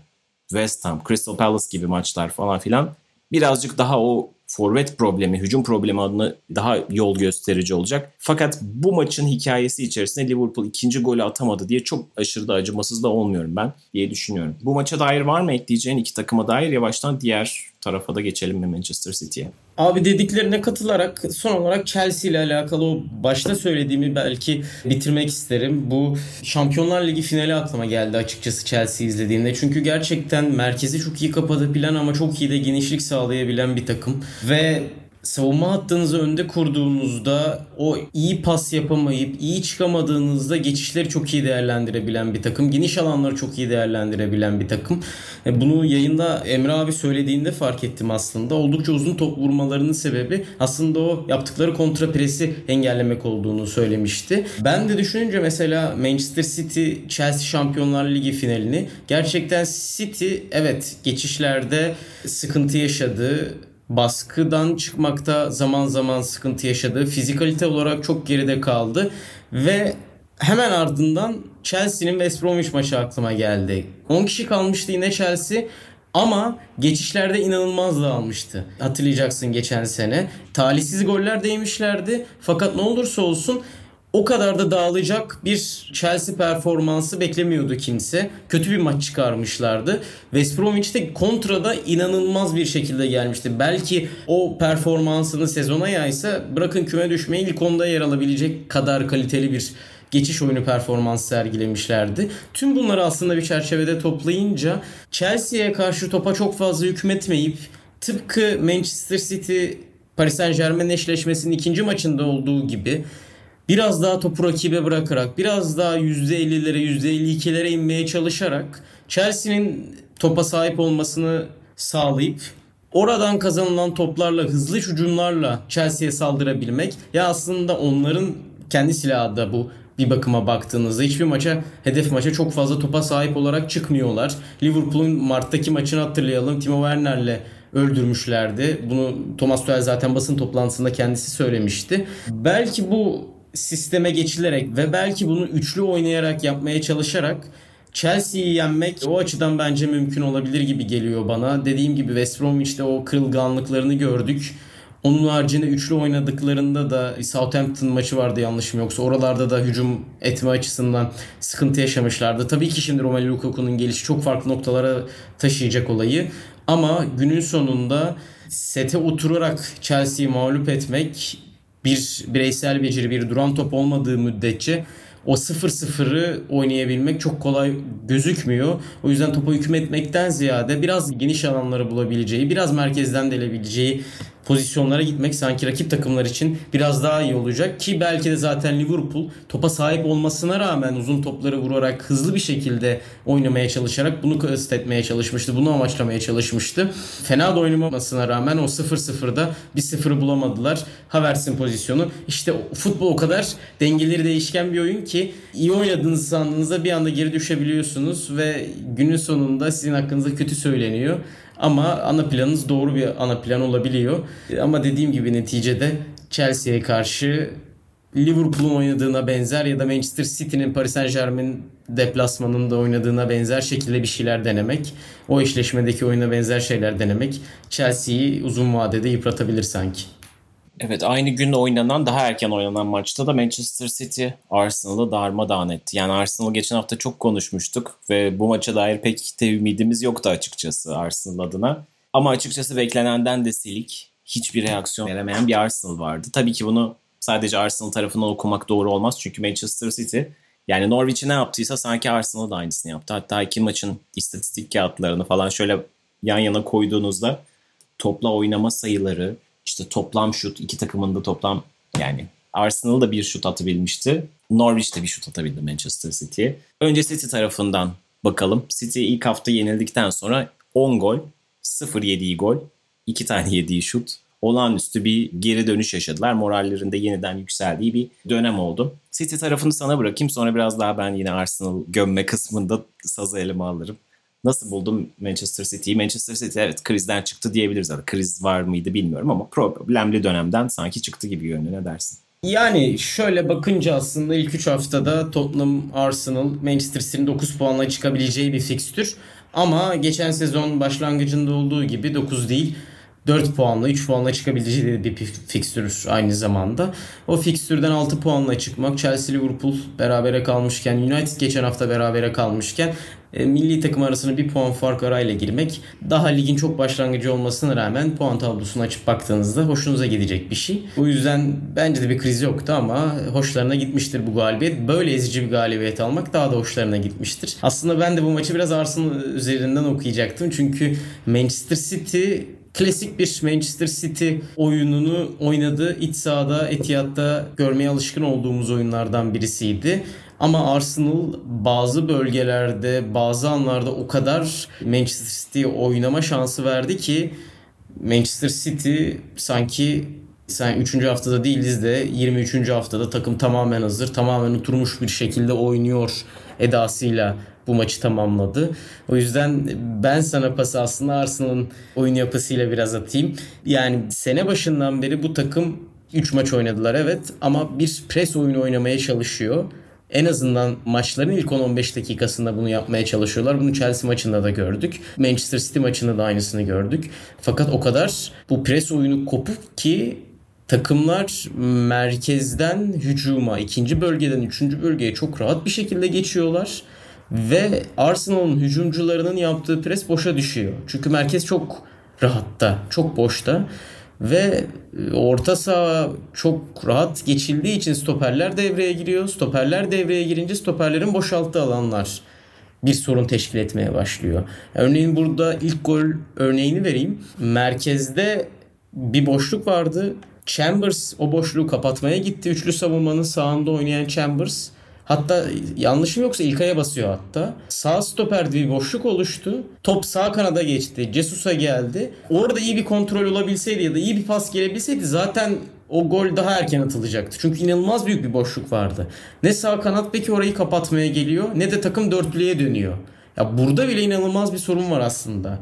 West Ham, Crystal Palace gibi maçlar falan filan. Birazcık daha o forvet problemi, hücum problemi adına daha yol gösterici olacak. Fakat bu maçın hikayesi içerisinde Liverpool ikinci golü atamadı diye çok aşırı da acımasız da olmuyorum ben diye düşünüyorum. Bu maça dair var mı ekleyeceğin iki takıma dair yavaştan diğer tarafa da geçelim mi Manchester City'ye? Abi dediklerine katılarak son olarak Chelsea ile alakalı o başta söylediğimi belki bitirmek isterim. Bu Şampiyonlar Ligi finali aklıma geldi açıkçası Chelsea izlediğimde. Çünkü gerçekten merkezi çok iyi kapatabilen ama çok iyi de genişlik sağlayabilen bir takım. Ve savunma hattınızı önde kurduğunuzda o iyi pas yapamayıp iyi çıkamadığınızda geçişleri çok iyi değerlendirebilen bir takım. Geniş alanları çok iyi değerlendirebilen bir takım. E, bunu yayında Emre abi söylediğinde fark ettim aslında. Oldukça uzun top vurmalarının sebebi aslında o yaptıkları kontra presi engellemek olduğunu söylemişti. Ben de düşününce mesela Manchester City Chelsea Şampiyonlar Ligi finalini gerçekten City evet geçişlerde sıkıntı yaşadı baskıdan çıkmakta zaman zaman sıkıntı yaşadı. Fizikalite olarak çok geride kaldı ve hemen ardından Chelsea'nin West Bromwich maçı aklıma geldi. 10 kişi kalmıştı yine Chelsea ama geçişlerde inanılmaz dağılmıştı. Hatırlayacaksın geçen sene. Talihsiz goller değmişlerdi. Fakat ne olursa olsun o kadar da dağılacak bir Chelsea performansı beklemiyordu kimse. Kötü bir maç çıkarmışlardı. West Bromwich de kontrada inanılmaz bir şekilde gelmişti. Belki o performansını sezona yaysa bırakın küme düşmeyi ilk onda yer alabilecek kadar kaliteli bir geçiş oyunu performans sergilemişlerdi. Tüm bunları aslında bir çerçevede toplayınca Chelsea'ye karşı topa çok fazla hükmetmeyip tıpkı Manchester City Paris Saint Germain eşleşmesinin ikinci maçında olduğu gibi biraz daha topu rakibe bırakarak biraz daha %50'lere %52'lere inmeye çalışarak Chelsea'nin topa sahip olmasını sağlayıp oradan kazanılan toplarla hızlı hücumlarla Chelsea'ye saldırabilmek ya aslında onların kendi silahı da bu bir bakıma baktığınızda hiçbir maça hedef maça çok fazla topa sahip olarak çıkmıyorlar. Liverpool'un Mart'taki maçını hatırlayalım. Timo Werner'le öldürmüşlerdi. Bunu Thomas Tuchel zaten basın toplantısında kendisi söylemişti. Belki bu sisteme geçilerek ve belki bunu üçlü oynayarak yapmaya çalışarak Chelsea'yi yenmek o açıdan bence mümkün olabilir gibi geliyor bana. Dediğim gibi West Bromwich'te o kırılganlıklarını gördük. Onun haricinde üçlü oynadıklarında da Southampton maçı vardı yanlışım yoksa. Oralarda da hücum etme açısından sıkıntı yaşamışlardı. Tabii ki şimdi Romelu Lukaku'nun gelişi çok farklı noktalara taşıyacak olayı. Ama günün sonunda sete oturarak Chelsea'yi mağlup etmek bir bireysel beceri, bir duran top olmadığı müddetçe o 0-0'ı oynayabilmek çok kolay gözükmüyor. O yüzden topa hükmetmekten ziyade biraz geniş alanları bulabileceği, biraz merkezden delebileceği pozisyonlara gitmek sanki rakip takımlar için biraz daha iyi olacak ki belki de zaten Liverpool topa sahip olmasına rağmen uzun topları vurarak hızlı bir şekilde oynamaya çalışarak bunu kastetmeye çalışmıştı. Bunu amaçlamaya çalışmıştı. Fena da oynamamasına rağmen o 0-0'da bir sıfırı bulamadılar. Havertz'in pozisyonu. İşte futbol o kadar dengeleri değişken bir oyun ki iyi oynadığınız sandığınızda bir anda geri düşebiliyorsunuz ve günün sonunda sizin hakkınızda kötü söyleniyor. Ama ana planınız doğru bir ana plan olabiliyor. Ama dediğim gibi neticede Chelsea'ye karşı Liverpool'un oynadığına benzer ya da Manchester City'nin Paris Saint Germain deplasmanında oynadığına benzer şekilde bir şeyler denemek, o eşleşmedeki oyuna benzer şeyler denemek Chelsea'yi uzun vadede yıpratabilir sanki. Evet aynı gün oynanan daha erken oynanan maçta da Manchester City Arsenal'ı darmadağın etti. Yani Arsenal geçen hafta çok konuşmuştuk ve bu maça dair pek de ümidimiz yoktu açıkçası Arsenal adına. Ama açıkçası beklenenden de silik hiçbir reaksiyon veremeyen bir Arsenal vardı. Tabii ki bunu sadece Arsenal tarafından okumak doğru olmaz. Çünkü Manchester City yani Norwich'i ne yaptıysa sanki Arsenal da aynısını yaptı. Hatta iki maçın istatistik kağıtlarını falan şöyle yan yana koyduğunuzda topla oynama sayıları, işte toplam şut iki takımın da toplam yani Arsenal da bir şut atabilmişti. Norwich de bir şut atabildi Manchester City'ye. Önce City tarafından bakalım. City ilk hafta yenildikten sonra 10 gol, 0 yediği gol, 2 tane yediği şut. Olağanüstü bir geri dönüş yaşadılar. Morallerinde yeniden yükseldiği bir dönem oldu. City tarafını sana bırakayım. Sonra biraz daha ben yine Arsenal gömme kısmında sazı elime alırım. Nasıl buldum Manchester City'yi? Manchester City evet krizden çıktı diyebiliriz. Yani kriz var mıydı bilmiyorum ama problemli dönemden sanki çıktı gibi görünüyor. Ne dersin? Yani şöyle bakınca aslında ilk 3 haftada Tottenham, Arsenal, Manchester City'nin 9 puanla çıkabileceği bir fikstür. Ama geçen sezon başlangıcında olduğu gibi 9 değil 4 puanla 3 puanla çıkabileceği bir fikstür aynı zamanda. O fikstürden 6 puanla çıkmak Chelsea Liverpool berabere kalmışken United geçen hafta berabere kalmışken e, milli takım arasında bir puan fark arayla girmek daha ligin çok başlangıcı olmasına rağmen puan tablosunu açıp baktığınızda hoşunuza gidecek bir şey. O yüzden bence de bir kriz yoktu ama hoşlarına gitmiştir bu galibiyet. Böyle ezici bir galibiyet almak daha da hoşlarına gitmiştir. Aslında ben de bu maçı biraz Arsenal üzerinden okuyacaktım. Çünkü Manchester City klasik bir Manchester City oyununu oynadığı iç sahada Etihad'da görmeye alışkın olduğumuz oyunlardan birisiydi. Ama Arsenal bazı bölgelerde, bazı anlarda o kadar Manchester City'ye oynama şansı verdi ki Manchester City sanki sen 3. haftada değiliz de 23. haftada takım tamamen hazır, tamamen oturmuş bir şekilde oynuyor edasıyla bu maçı tamamladı. O yüzden ben sana pası aslında Arsenal'ın oyun yapısıyla biraz atayım. Yani sene başından beri bu takım 3 maç oynadılar evet ama bir pres oyunu oynamaya çalışıyor. En azından maçların ilk 10-15 dakikasında bunu yapmaya çalışıyorlar. Bunu Chelsea maçında da gördük. Manchester City maçında da aynısını gördük. Fakat o kadar bu pres oyunu kopuk ki takımlar merkezden hücuma, ikinci bölgeden üçüncü bölgeye çok rahat bir şekilde geçiyorlar. Ve Arsenal'ın hücumcularının yaptığı pres boşa düşüyor. Çünkü merkez çok rahatta, çok boşta. Ve e, orta saha çok rahat geçildiği için stoperler devreye giriyor. Stoperler devreye girince stoperlerin boşalttığı alanlar bir sorun teşkil etmeye başlıyor. Örneğin burada ilk gol örneğini vereyim. Merkezde bir boşluk vardı. Chambers o boşluğu kapatmaya gitti. Üçlü savunmanın sağında oynayan Chambers Hatta yanlışım yoksa İlkay'a basıyor hatta. Sağ stoperde bir boşluk oluştu. Top sağ kanada geçti. Cesus'a geldi. Orada iyi bir kontrol olabilseydi ya da iyi bir pas gelebilseydi zaten o gol daha erken atılacaktı. Çünkü inanılmaz büyük bir boşluk vardı. Ne sağ kanat peki orayı kapatmaya geliyor ne de takım dörtlüye dönüyor. Ya burada bile inanılmaz bir sorun var aslında.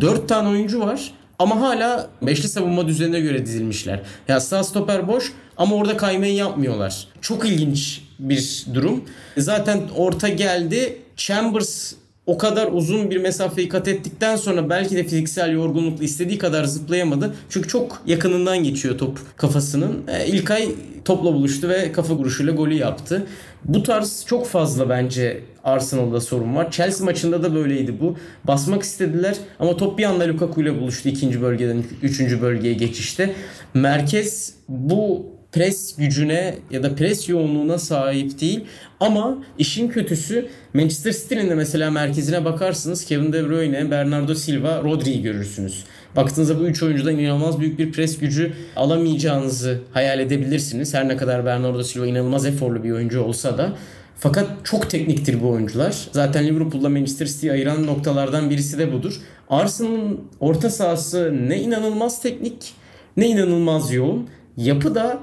Dört tane oyuncu var ama hala beşli savunma düzenine göre dizilmişler. Ya sağ stoper boş ama orada kaymayı yapmıyorlar. Çok ilginç bir durum. Zaten orta geldi. Chambers o kadar uzun bir mesafeyi kat ettikten sonra belki de fiziksel yorgunlukla istediği kadar zıplayamadı. Çünkü çok yakınından geçiyor top kafasının. E, İlkay topla buluştu ve kafa vuruşuyla golü yaptı. Bu tarz çok fazla bence Arsenal'da sorun var. Chelsea maçında da böyleydi bu. Basmak istediler ama top bir anda Lukaku ile buluştu ikinci bölgeden üçüncü bölgeye geçişte. Merkez bu pres gücüne ya da pres yoğunluğuna sahip değil. Ama işin kötüsü Manchester City'nin de mesela merkezine bakarsınız Kevin De Bruyne, Bernardo Silva, Rodri'yi görürsünüz. Baktığınızda bu üç oyuncudan inanılmaz büyük bir pres gücü alamayacağınızı hayal edebilirsiniz. Her ne kadar Bernardo Silva inanılmaz eforlu bir oyuncu olsa da. Fakat çok tekniktir bu oyuncular. Zaten Liverpool'la Manchester City'yi ayıran noktalardan birisi de budur. Arsenal'ın orta sahası ne inanılmaz teknik ne inanılmaz yoğun. Yapı da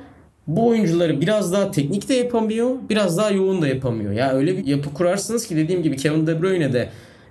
bu oyuncuları biraz daha teknik de yapamıyor, biraz daha yoğun da yapamıyor. Ya öyle bir yapı kurarsınız ki dediğim gibi Kevin De Bruyne de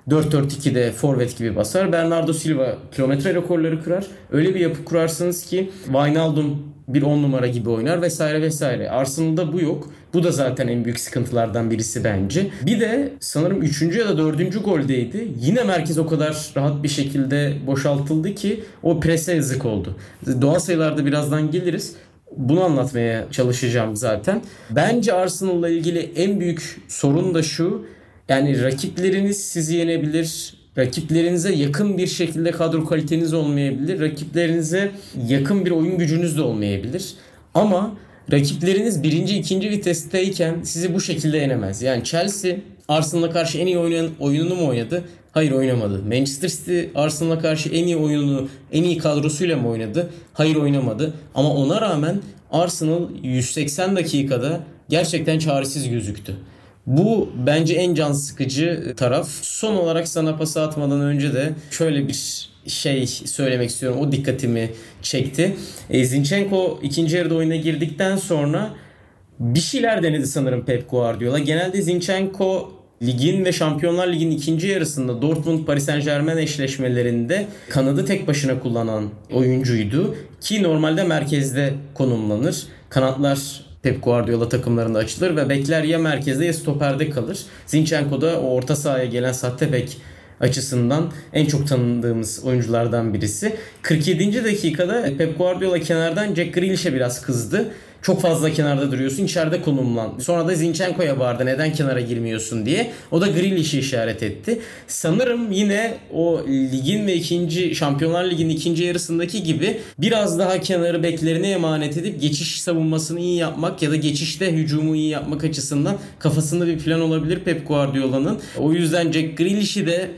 4-4-2'de forvet gibi basar. Bernardo Silva kilometre rekorları kırar. Öyle bir yapı kurarsınız ki Wijnaldum bir 10 numara gibi oynar vesaire vesaire. Arsenal'da bu yok. Bu da zaten en büyük sıkıntılardan birisi bence. Bir de sanırım 3. ya da 4. goldeydi. Yine merkez o kadar rahat bir şekilde boşaltıldı ki o prese yazık oldu. Doğal sayılarda birazdan geliriz. Bunu anlatmaya çalışacağım zaten. Bence Arsenal'la ilgili en büyük sorun da şu. Yani rakipleriniz sizi yenebilir. Rakiplerinize yakın bir şekilde kadro kaliteniz olmayabilir. Rakiplerinize yakın bir oyun gücünüz de olmayabilir. Ama rakipleriniz birinci, ikinci vitesteyken sizi bu şekilde yenemez. Yani Chelsea Arsenal'a karşı en iyi oynayan oyununu mu oynadı? Hayır oynamadı. Manchester City Arsenal'a karşı en iyi oyununu, en iyi kadrosuyla mı oynadı? Hayır oynamadı. Ama ona rağmen Arsenal 180 dakikada gerçekten çaresiz gözüktü. Bu bence en can sıkıcı taraf. Son olarak sana pas atmadan önce de şöyle bir şey söylemek istiyorum. O dikkatimi çekti. E, Zinchenko ikinci yarıda oyuna girdikten sonra bir şeyler denedi sanırım Pep Guardiola. Genelde Zinchenko ligin ve Şampiyonlar Ligi'nin ikinci yarısında Dortmund Paris Saint Germain eşleşmelerinde kanadı tek başına kullanan oyuncuydu. Ki normalde merkezde konumlanır. Kanatlar Pep Guardiola takımlarında açılır ve bekler ya merkezde ya stoperde kalır. Zinchenko da o orta sahaya gelen sahte bek açısından en çok tanıdığımız oyunculardan birisi. 47. dakikada Pep Guardiola kenardan Jack Grealish'e biraz kızdı. Çok fazla kenarda duruyorsun. içeride konumlan. Sonra da Zinchenko'ya bağırdı neden kenara girmiyorsun diye. O da Grealish'i işaret etti. Sanırım yine o ligin ve ikinci Şampiyonlar Ligi'nin ikinci yarısındaki gibi biraz daha kenarı beklerine emanet edip geçiş savunmasını iyi yapmak ya da geçişte hücumu iyi yapmak açısından kafasında bir plan olabilir Pep Guardiola'nın. O yüzden Jack Grealish'i de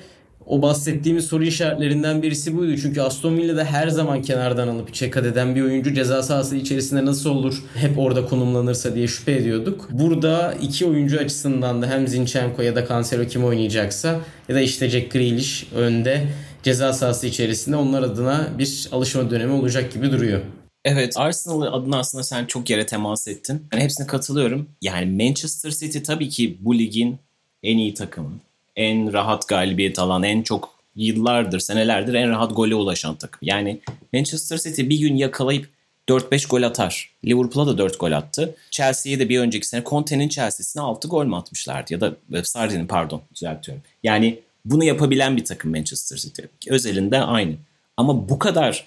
o bahsettiğimiz soru işaretlerinden birisi buydu. Çünkü Aston Villa'da her zaman kenardan alıp içe eden bir oyuncu ceza sahası içerisinde nasıl olur hep orada konumlanırsa diye şüphe ediyorduk. Burada iki oyuncu açısından da hem Zinchenko ya da Cancelo kim oynayacaksa ya da işte Jack Grealish önde ceza sahası içerisinde onlar adına bir alışma dönemi olacak gibi duruyor. Evet Arsenal adına aslında sen çok yere temas ettin. Yani hepsine katılıyorum. Yani Manchester City tabii ki bu ligin en iyi takımı en rahat galibiyet alan, en çok yıllardır, senelerdir en rahat gole ulaşan takım. Yani Manchester City bir gün yakalayıp 4-5 gol atar. Liverpool'a da 4 gol attı. Chelsea'ye de bir önceki sene Conte'nin Chelsea'sine 6 gol mü atmışlardı? Ya da Sardi'nin pardon düzeltiyorum. Yani bunu yapabilen bir takım Manchester City. Özelinde aynı. Ama bu kadar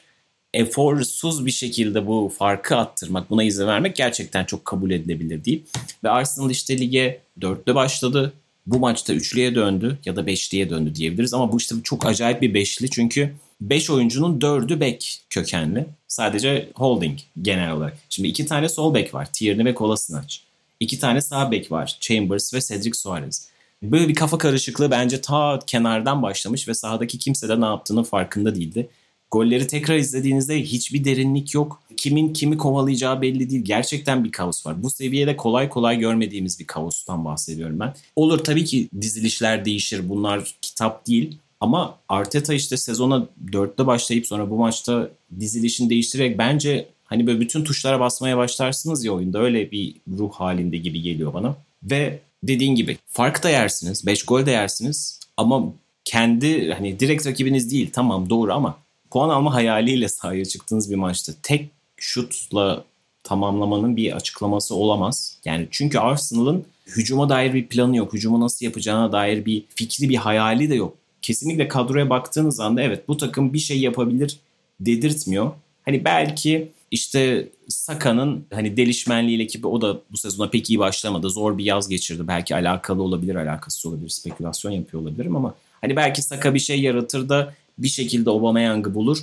eforsuz bir şekilde bu farkı attırmak, buna izin vermek gerçekten çok kabul edilebilir değil. Ve Arsenal işte lige 4'te başladı bu maçta üçlüye döndü ya da beşliye döndü diyebiliriz. Ama bu işte çok acayip bir beşli çünkü 5 oyuncunun 4'ü bek kökenli. Sadece holding genel olarak. Şimdi iki tane sol bek var. Tierney ve Kolasinac. İki tane sağ bek var. Chambers ve Cedric Suarez. Böyle bir kafa karışıklığı bence ta kenardan başlamış ve sahadaki kimse de ne yaptığının farkında değildi. Golleri tekrar izlediğinizde hiçbir derinlik yok. Kimin kimi kovalayacağı belli değil. Gerçekten bir kaos var. Bu seviyede kolay kolay görmediğimiz bir kaostan bahsediyorum ben. Olur tabii ki dizilişler değişir. Bunlar kitap değil. Ama Arteta işte sezona 4'te başlayıp sonra bu maçta dizilişini değiştirerek bence hani böyle bütün tuşlara basmaya başlarsınız ya oyunda öyle bir ruh halinde gibi geliyor bana. Ve dediğin gibi fark da yersiniz, 5 gol de yersiniz ama kendi hani direkt rakibiniz değil tamam doğru ama puan alma hayaliyle sahaya çıktığınız bir maçta tek şutla tamamlamanın bir açıklaması olamaz. Yani çünkü Arsenal'ın hücuma dair bir planı yok. Hücumu nasıl yapacağına dair bir fikri, bir hayali de yok. Kesinlikle kadroya baktığınız anda evet bu takım bir şey yapabilir dedirtmiyor. Hani belki işte Saka'nın hani delişmenliğiyle ki o da bu sezona pek iyi başlamadı. Zor bir yaz geçirdi. Belki alakalı olabilir, alakasız olabilir. Spekülasyon yapıyor olabilirim ama hani belki Saka bir şey yaratır da bir şekilde Aubameyang'ı bulur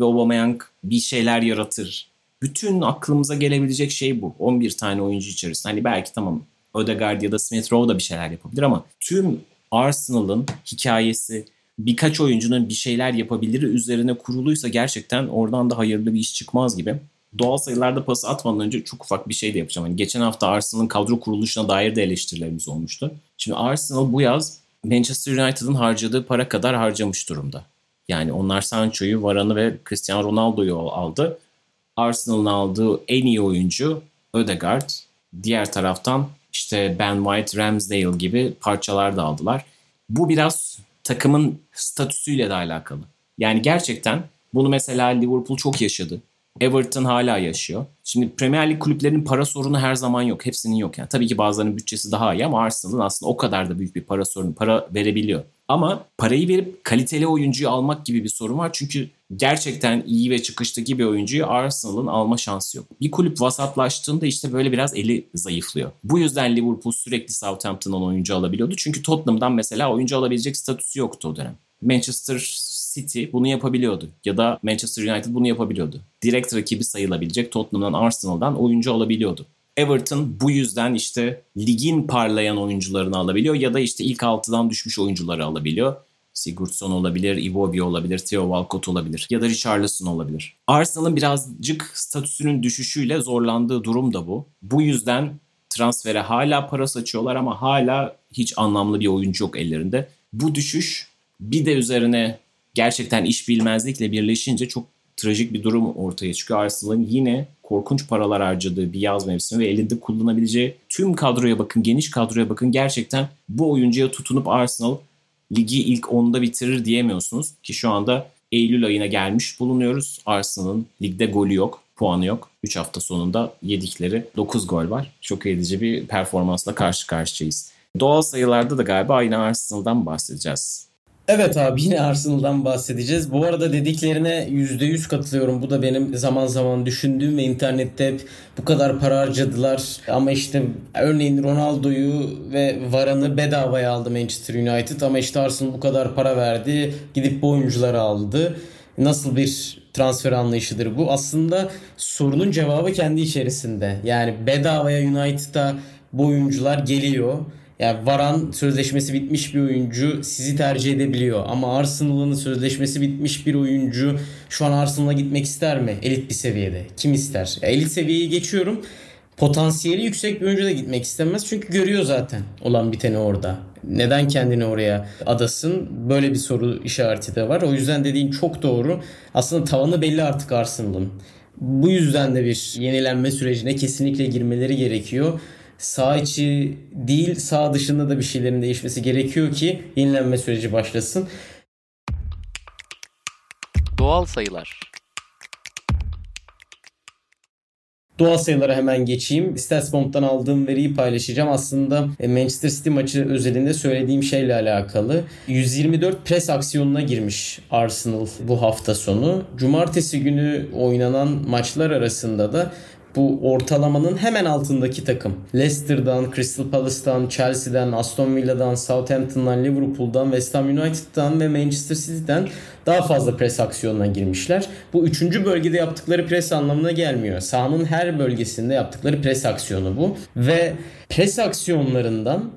ve Aubameyang bir şeyler yaratır. Bütün aklımıza gelebilecek şey bu. 11 tane oyuncu içerisinde. Hani belki tamam Ödegaard ya da Smith Rowe da bir şeyler yapabilir ama tüm Arsenal'ın hikayesi birkaç oyuncunun bir şeyler yapabilir üzerine kuruluysa gerçekten oradan da hayırlı bir iş çıkmaz gibi. Doğal sayılarda pası atmadan önce çok ufak bir şey de yapacağım. Hani geçen hafta Arsenal'ın kadro kuruluşuna dair de eleştirilerimiz olmuştu. Şimdi Arsenal bu yaz Manchester United'ın harcadığı para kadar harcamış durumda. Yani onlar Sancho'yu, Varane'ı ve Cristiano Ronaldo'yu aldı. Arsenal'ın aldığı en iyi oyuncu Ödegaard. Diğer taraftan işte Ben White, Ramsdale gibi parçalar da aldılar. Bu biraz takımın statüsüyle de alakalı. Yani gerçekten bunu mesela Liverpool çok yaşadı. Everton hala yaşıyor. Şimdi Premier Lig kulüplerinin para sorunu her zaman yok. Hepsinin yok yani. Tabii ki bazılarının bütçesi daha iyi ama Arsenal'ın aslında o kadar da büyük bir para sorunu, para verebiliyor. Ama parayı verip kaliteli oyuncuyu almak gibi bir sorun var. Çünkü gerçekten iyi ve çıkıştaki bir oyuncuyu Arsenal'ın alma şansı yok. Bir kulüp vasatlaştığında işte böyle biraz eli zayıflıyor. Bu yüzden Liverpool sürekli Southampton'dan oyuncu alabiliyordu. Çünkü Tottenham'dan mesela oyuncu alabilecek statüsü yoktu o dönem. Manchester City bunu yapabiliyordu ya da Manchester United bunu yapabiliyordu. Direkt rakibi sayılabilecek Tottenham'dan Arsenal'dan oyuncu alabiliyordu. Everton bu yüzden işte ligin parlayan oyuncularını alabiliyor ya da işte ilk altıdan düşmüş oyuncuları alabiliyor. Sigurdsson olabilir, Iwobi olabilir, Theo Walcott olabilir ya da Richarlison olabilir. Arsenal'ın birazcık statüsünün düşüşüyle zorlandığı durum da bu. Bu yüzden transfere hala para saçıyorlar ama hala hiç anlamlı bir oyuncu yok ellerinde. Bu düşüş bir de üzerine gerçekten iş bilmezlikle birleşince çok trajik bir durum ortaya çıkıyor. Arsenal'ın yine korkunç paralar harcadığı bir yaz mevsimi ve elinde kullanabileceği tüm kadroya bakın, geniş kadroya bakın. Gerçekten bu oyuncuya tutunup Arsenal ligi ilk 10'da bitirir diyemiyorsunuz. Ki şu anda Eylül ayına gelmiş bulunuyoruz. Arsenal'ın ligde golü yok, puanı yok. 3 hafta sonunda yedikleri 9 gol var. Çok edici bir performansla karşı karşıyayız. Doğal sayılarda da galiba aynı Arsenal'dan bahsedeceğiz. Evet abi yine Arsenal'dan bahsedeceğiz. Bu arada dediklerine %100 katılıyorum. Bu da benim zaman zaman düşündüğüm ve internette hep bu kadar para harcadılar. Ama işte örneğin Ronaldo'yu ve Varane'ı bedavaya aldı Manchester United. Ama işte Arsenal bu kadar para verdi. Gidip bu oyuncuları aldı. Nasıl bir transfer anlayışıdır bu? Aslında sorunun cevabı kendi içerisinde. Yani bedavaya United'a bu oyuncular geliyor yani Varan sözleşmesi bitmiş bir oyuncu sizi tercih edebiliyor. Ama Arsenal'ın sözleşmesi bitmiş bir oyuncu şu an Arsenal'a gitmek ister mi? Elit bir seviyede. Kim ister? elit seviyeyi geçiyorum. Potansiyeli yüksek bir oyuncu da gitmek istemez. Çünkü görüyor zaten olan biteni orada. Neden kendini oraya adasın? Böyle bir soru işareti de var. O yüzden dediğin çok doğru. Aslında tavanı belli artık Arsenal'ın. Bu yüzden de bir yenilenme sürecine kesinlikle girmeleri gerekiyor sağ içi değil sağ dışında da bir şeylerin değişmesi gerekiyor ki yenilenme süreci başlasın. Doğal sayılar. Doğal sayılara hemen geçeyim. Statsbomb'dan aldığım veriyi paylaşacağım. Aslında e, Manchester City maçı özelinde söylediğim şeyle alakalı. 124 pres aksiyonuna girmiş Arsenal bu hafta sonu. Cumartesi günü oynanan maçlar arasında da bu ortalamanın hemen altındaki takım. Leicester'dan, Crystal Palace'dan, Chelsea'den, Aston Villa'dan, Southampton'dan, Liverpool'dan, West Ham United'dan ve Manchester City'den daha fazla pres aksiyonuna girmişler. Bu üçüncü bölgede yaptıkları pres anlamına gelmiyor. Sahanın her bölgesinde yaptıkları pres aksiyonu bu. Ve pres aksiyonlarından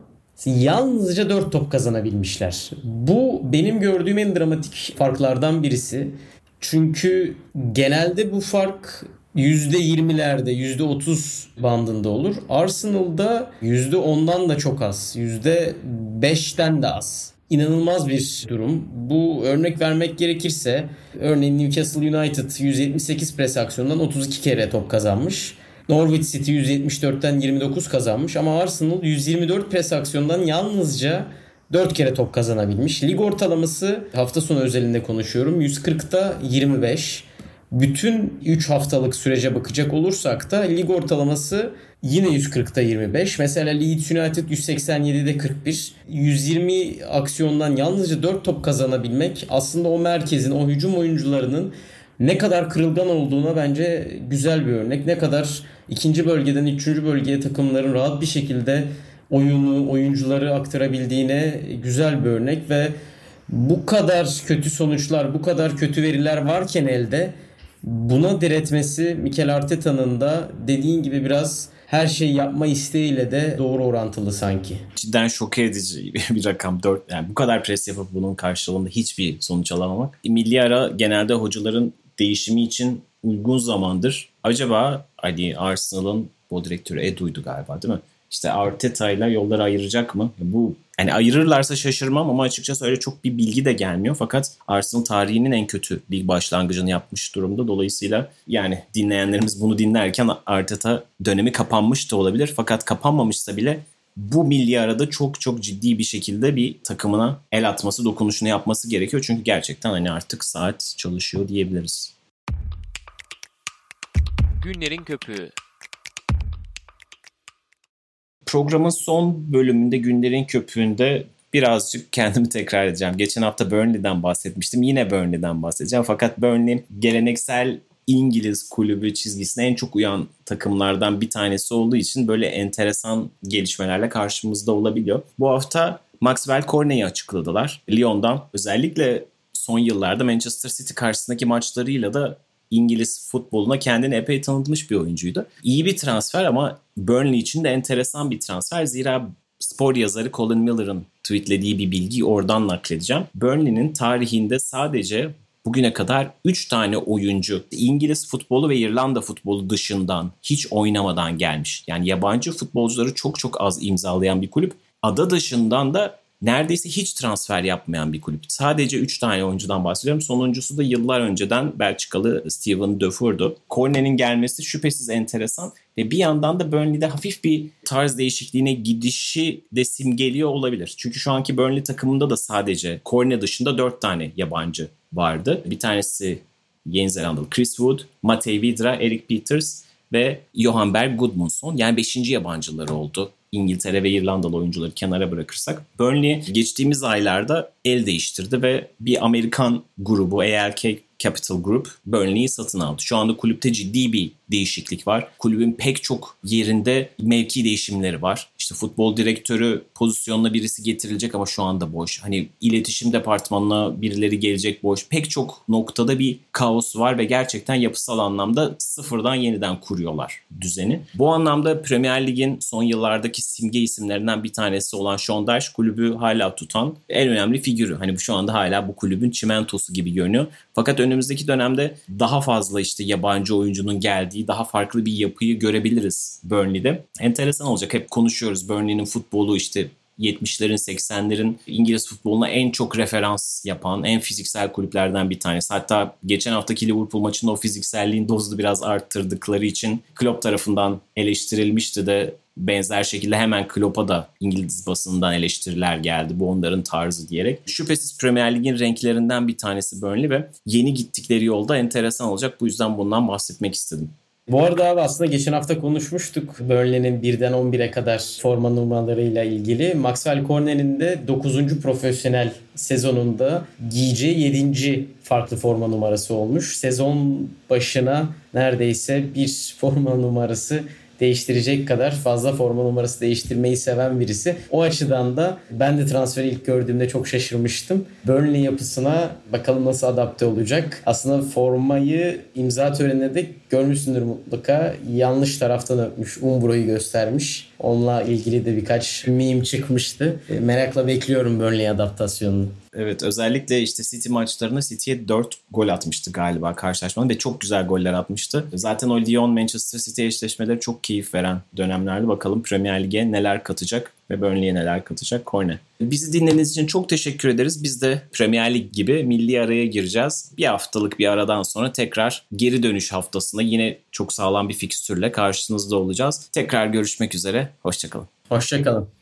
yalnızca 4 top kazanabilmişler. Bu benim gördüğüm en dramatik farklardan birisi. Çünkü genelde bu fark %20'lerde, %30 bandında olur. Arsenal'da %10'dan da çok az. %5'ten de az. İnanılmaz bir durum. Bu örnek vermek gerekirse örneğin Newcastle United 178 pres aksiyonundan 32 kere top kazanmış. Norwich City 174'ten 29 kazanmış ama Arsenal 124 pres aksiyondan yalnızca 4 kere top kazanabilmiş. Lig ortalaması hafta sonu özelinde konuşuyorum. 140'ta 25. Bütün 3 haftalık sürece bakacak olursak da lig ortalaması yine 140'ta 25. Mesela Leeds United 187'de 41. 120 aksiyondan yalnızca 4 top kazanabilmek aslında o merkezin, o hücum oyuncularının ne kadar kırılgan olduğuna bence güzel bir örnek. Ne kadar ikinci bölgeden üçüncü bölgeye takımların rahat bir şekilde oyunu, oyuncuları aktarabildiğine güzel bir örnek ve bu kadar kötü sonuçlar, bu kadar kötü veriler varken elde buna diretmesi Mikel Arteta'nın da dediğin gibi biraz her şeyi yapma isteğiyle de doğru orantılı sanki. Cidden şok edici bir rakam. 4 yani bu kadar pres yapıp bunun karşılığında hiçbir sonuç alamamak. Milli ara genelde hocaların değişimi için uygun zamandır. Acaba hani Arsenal'ın bu direktörü Edu'ydu galiba değil mi? İşte Arteta ile yolları ayıracak mı? Bu yani ayırırlarsa şaşırmam ama açıkçası öyle çok bir bilgi de gelmiyor. Fakat Arsenal tarihinin en kötü bir başlangıcını yapmış durumda. Dolayısıyla yani dinleyenlerimiz bunu dinlerken Arteta dönemi kapanmış da olabilir. Fakat kapanmamışsa bile bu milli arada çok çok ciddi bir şekilde bir takımına el atması, dokunuşunu yapması gerekiyor. Çünkü gerçekten hani artık saat çalışıyor diyebiliriz. Günlerin köpüğü Programın son bölümünde günlerin köpüğünde birazcık kendimi tekrar edeceğim. Geçen hafta Burnley'den bahsetmiştim. Yine Burnley'den bahsedeceğim. Fakat Burnley geleneksel İngiliz kulübü çizgisine en çok uyan takımlardan bir tanesi olduğu için böyle enteresan gelişmelerle karşımızda olabiliyor. Bu hafta Maxwell Cornet'i açıkladılar. Lyon'dan özellikle son yıllarda Manchester City karşısındaki maçlarıyla da İngiliz futboluna kendini epey tanıtmış bir oyuncuydu. İyi bir transfer ama Burnley için de enteresan bir transfer. Zira spor yazarı Colin Miller'ın tweetlediği bir bilgiyi oradan nakledeceğim. Burnley'nin tarihinde sadece bugüne kadar 3 tane oyuncu İngiliz futbolu ve İrlanda futbolu dışından hiç oynamadan gelmiş. Yani yabancı futbolcuları çok çok az imzalayan bir kulüp. Ada dışından da neredeyse hiç transfer yapmayan bir kulüp. Sadece 3 tane oyuncudan bahsediyorum. Sonuncusu da yıllar önceden Belçikalı Steven Defour'du. Cornet'in gelmesi şüphesiz enteresan ve bir yandan da Burnley'de hafif bir tarz değişikliğine gidişi de simgeliyor olabilir. Çünkü şu anki Burnley takımında da sadece Cornet dışında 4 tane yabancı vardı. Bir tanesi Yeni Zelandalı Chris Wood, Matej Vidra, Eric Peters ve Johan Berg Gudmundsson. Yani 5. yabancıları oldu İngiltere ve İrlandalı oyuncuları kenara bırakırsak Burnley geçtiğimiz aylarda el değiştirdi ve bir Amerikan grubu ALK Capital Group Burnley'i satın aldı. Şu anda kulüpte ciddi bir değişiklik var. Kulübün pek çok yerinde mevki değişimleri var. İşte futbol direktörü pozisyonuna birisi getirilecek ama şu anda boş. Hani iletişim departmanına birileri gelecek boş. Pek çok noktada bir kaos var ve gerçekten yapısal anlamda sıfırdan yeniden kuruyorlar düzeni. Bu anlamda Premier Lig'in son yıllardaki simge isimlerinden bir tanesi olan Sean Dyche kulübü hala tutan en önemli figürü. Hani şu anda hala bu kulübün çimentosu gibi görünüyor. Fakat önümüzdeki dönemde daha fazla işte yabancı oyuncunun geldiği daha farklı bir yapıyı görebiliriz Burnley'de. Enteresan olacak. Hep konuşuyoruz Burnley'nin futbolu işte 70'lerin 80'lerin İngiliz futboluna en çok referans yapan en fiziksel kulüplerden bir tanesi. Hatta geçen haftaki Liverpool maçında o fizikselliğin dozunu biraz arttırdıkları için Klopp tarafından eleştirilmişti de benzer şekilde hemen Klopp'a da İngiliz basından eleştiriler geldi. Bu onların tarzı diyerek. Şüphesiz Premier Lig'in renklerinden bir tanesi Burnley ve yeni gittikleri yolda enteresan olacak. Bu yüzden bundan bahsetmek istedim. Bu arada abi aslında geçen hafta konuşmuştuk Burnley'nin 1'den 11'e kadar forma numaralarıyla ilgili. Maxwell Cornet'in de 9. profesyonel sezonunda giyeceği 7. farklı forma numarası olmuş. Sezon başına neredeyse bir forma numarası değiştirecek kadar fazla forma numarası değiştirmeyi seven birisi. O açıdan da ben de transferi ilk gördüğümde çok şaşırmıştım. Burnley yapısına bakalım nasıl adapte olacak. Aslında formayı imza töreninde de görmüşsündür mutlaka. Yanlış taraftan öpmüş. Umbro'yu göstermiş. Onunla ilgili de birkaç meme çıkmıştı. E, merakla bekliyorum Burnley adaptasyonunu. Evet özellikle işte City maçlarında City'ye 4 gol atmıştı galiba karşılaşmanın ve çok güzel goller atmıştı. Zaten o Lyon Manchester City eşleşmeleri çok keyif veren dönemlerdi. Bakalım Premier Lig'e neler katacak ve Burnley'e neler katacak Korne. Bizi dinlediğiniz için çok teşekkür ederiz. Biz de Premier Lig gibi milli araya gireceğiz. Bir haftalık bir aradan sonra tekrar geri dönüş haftasında yine çok sağlam bir fikstürle karşınızda olacağız. Tekrar görüşmek üzere. Hoşçakalın. Hoşçakalın.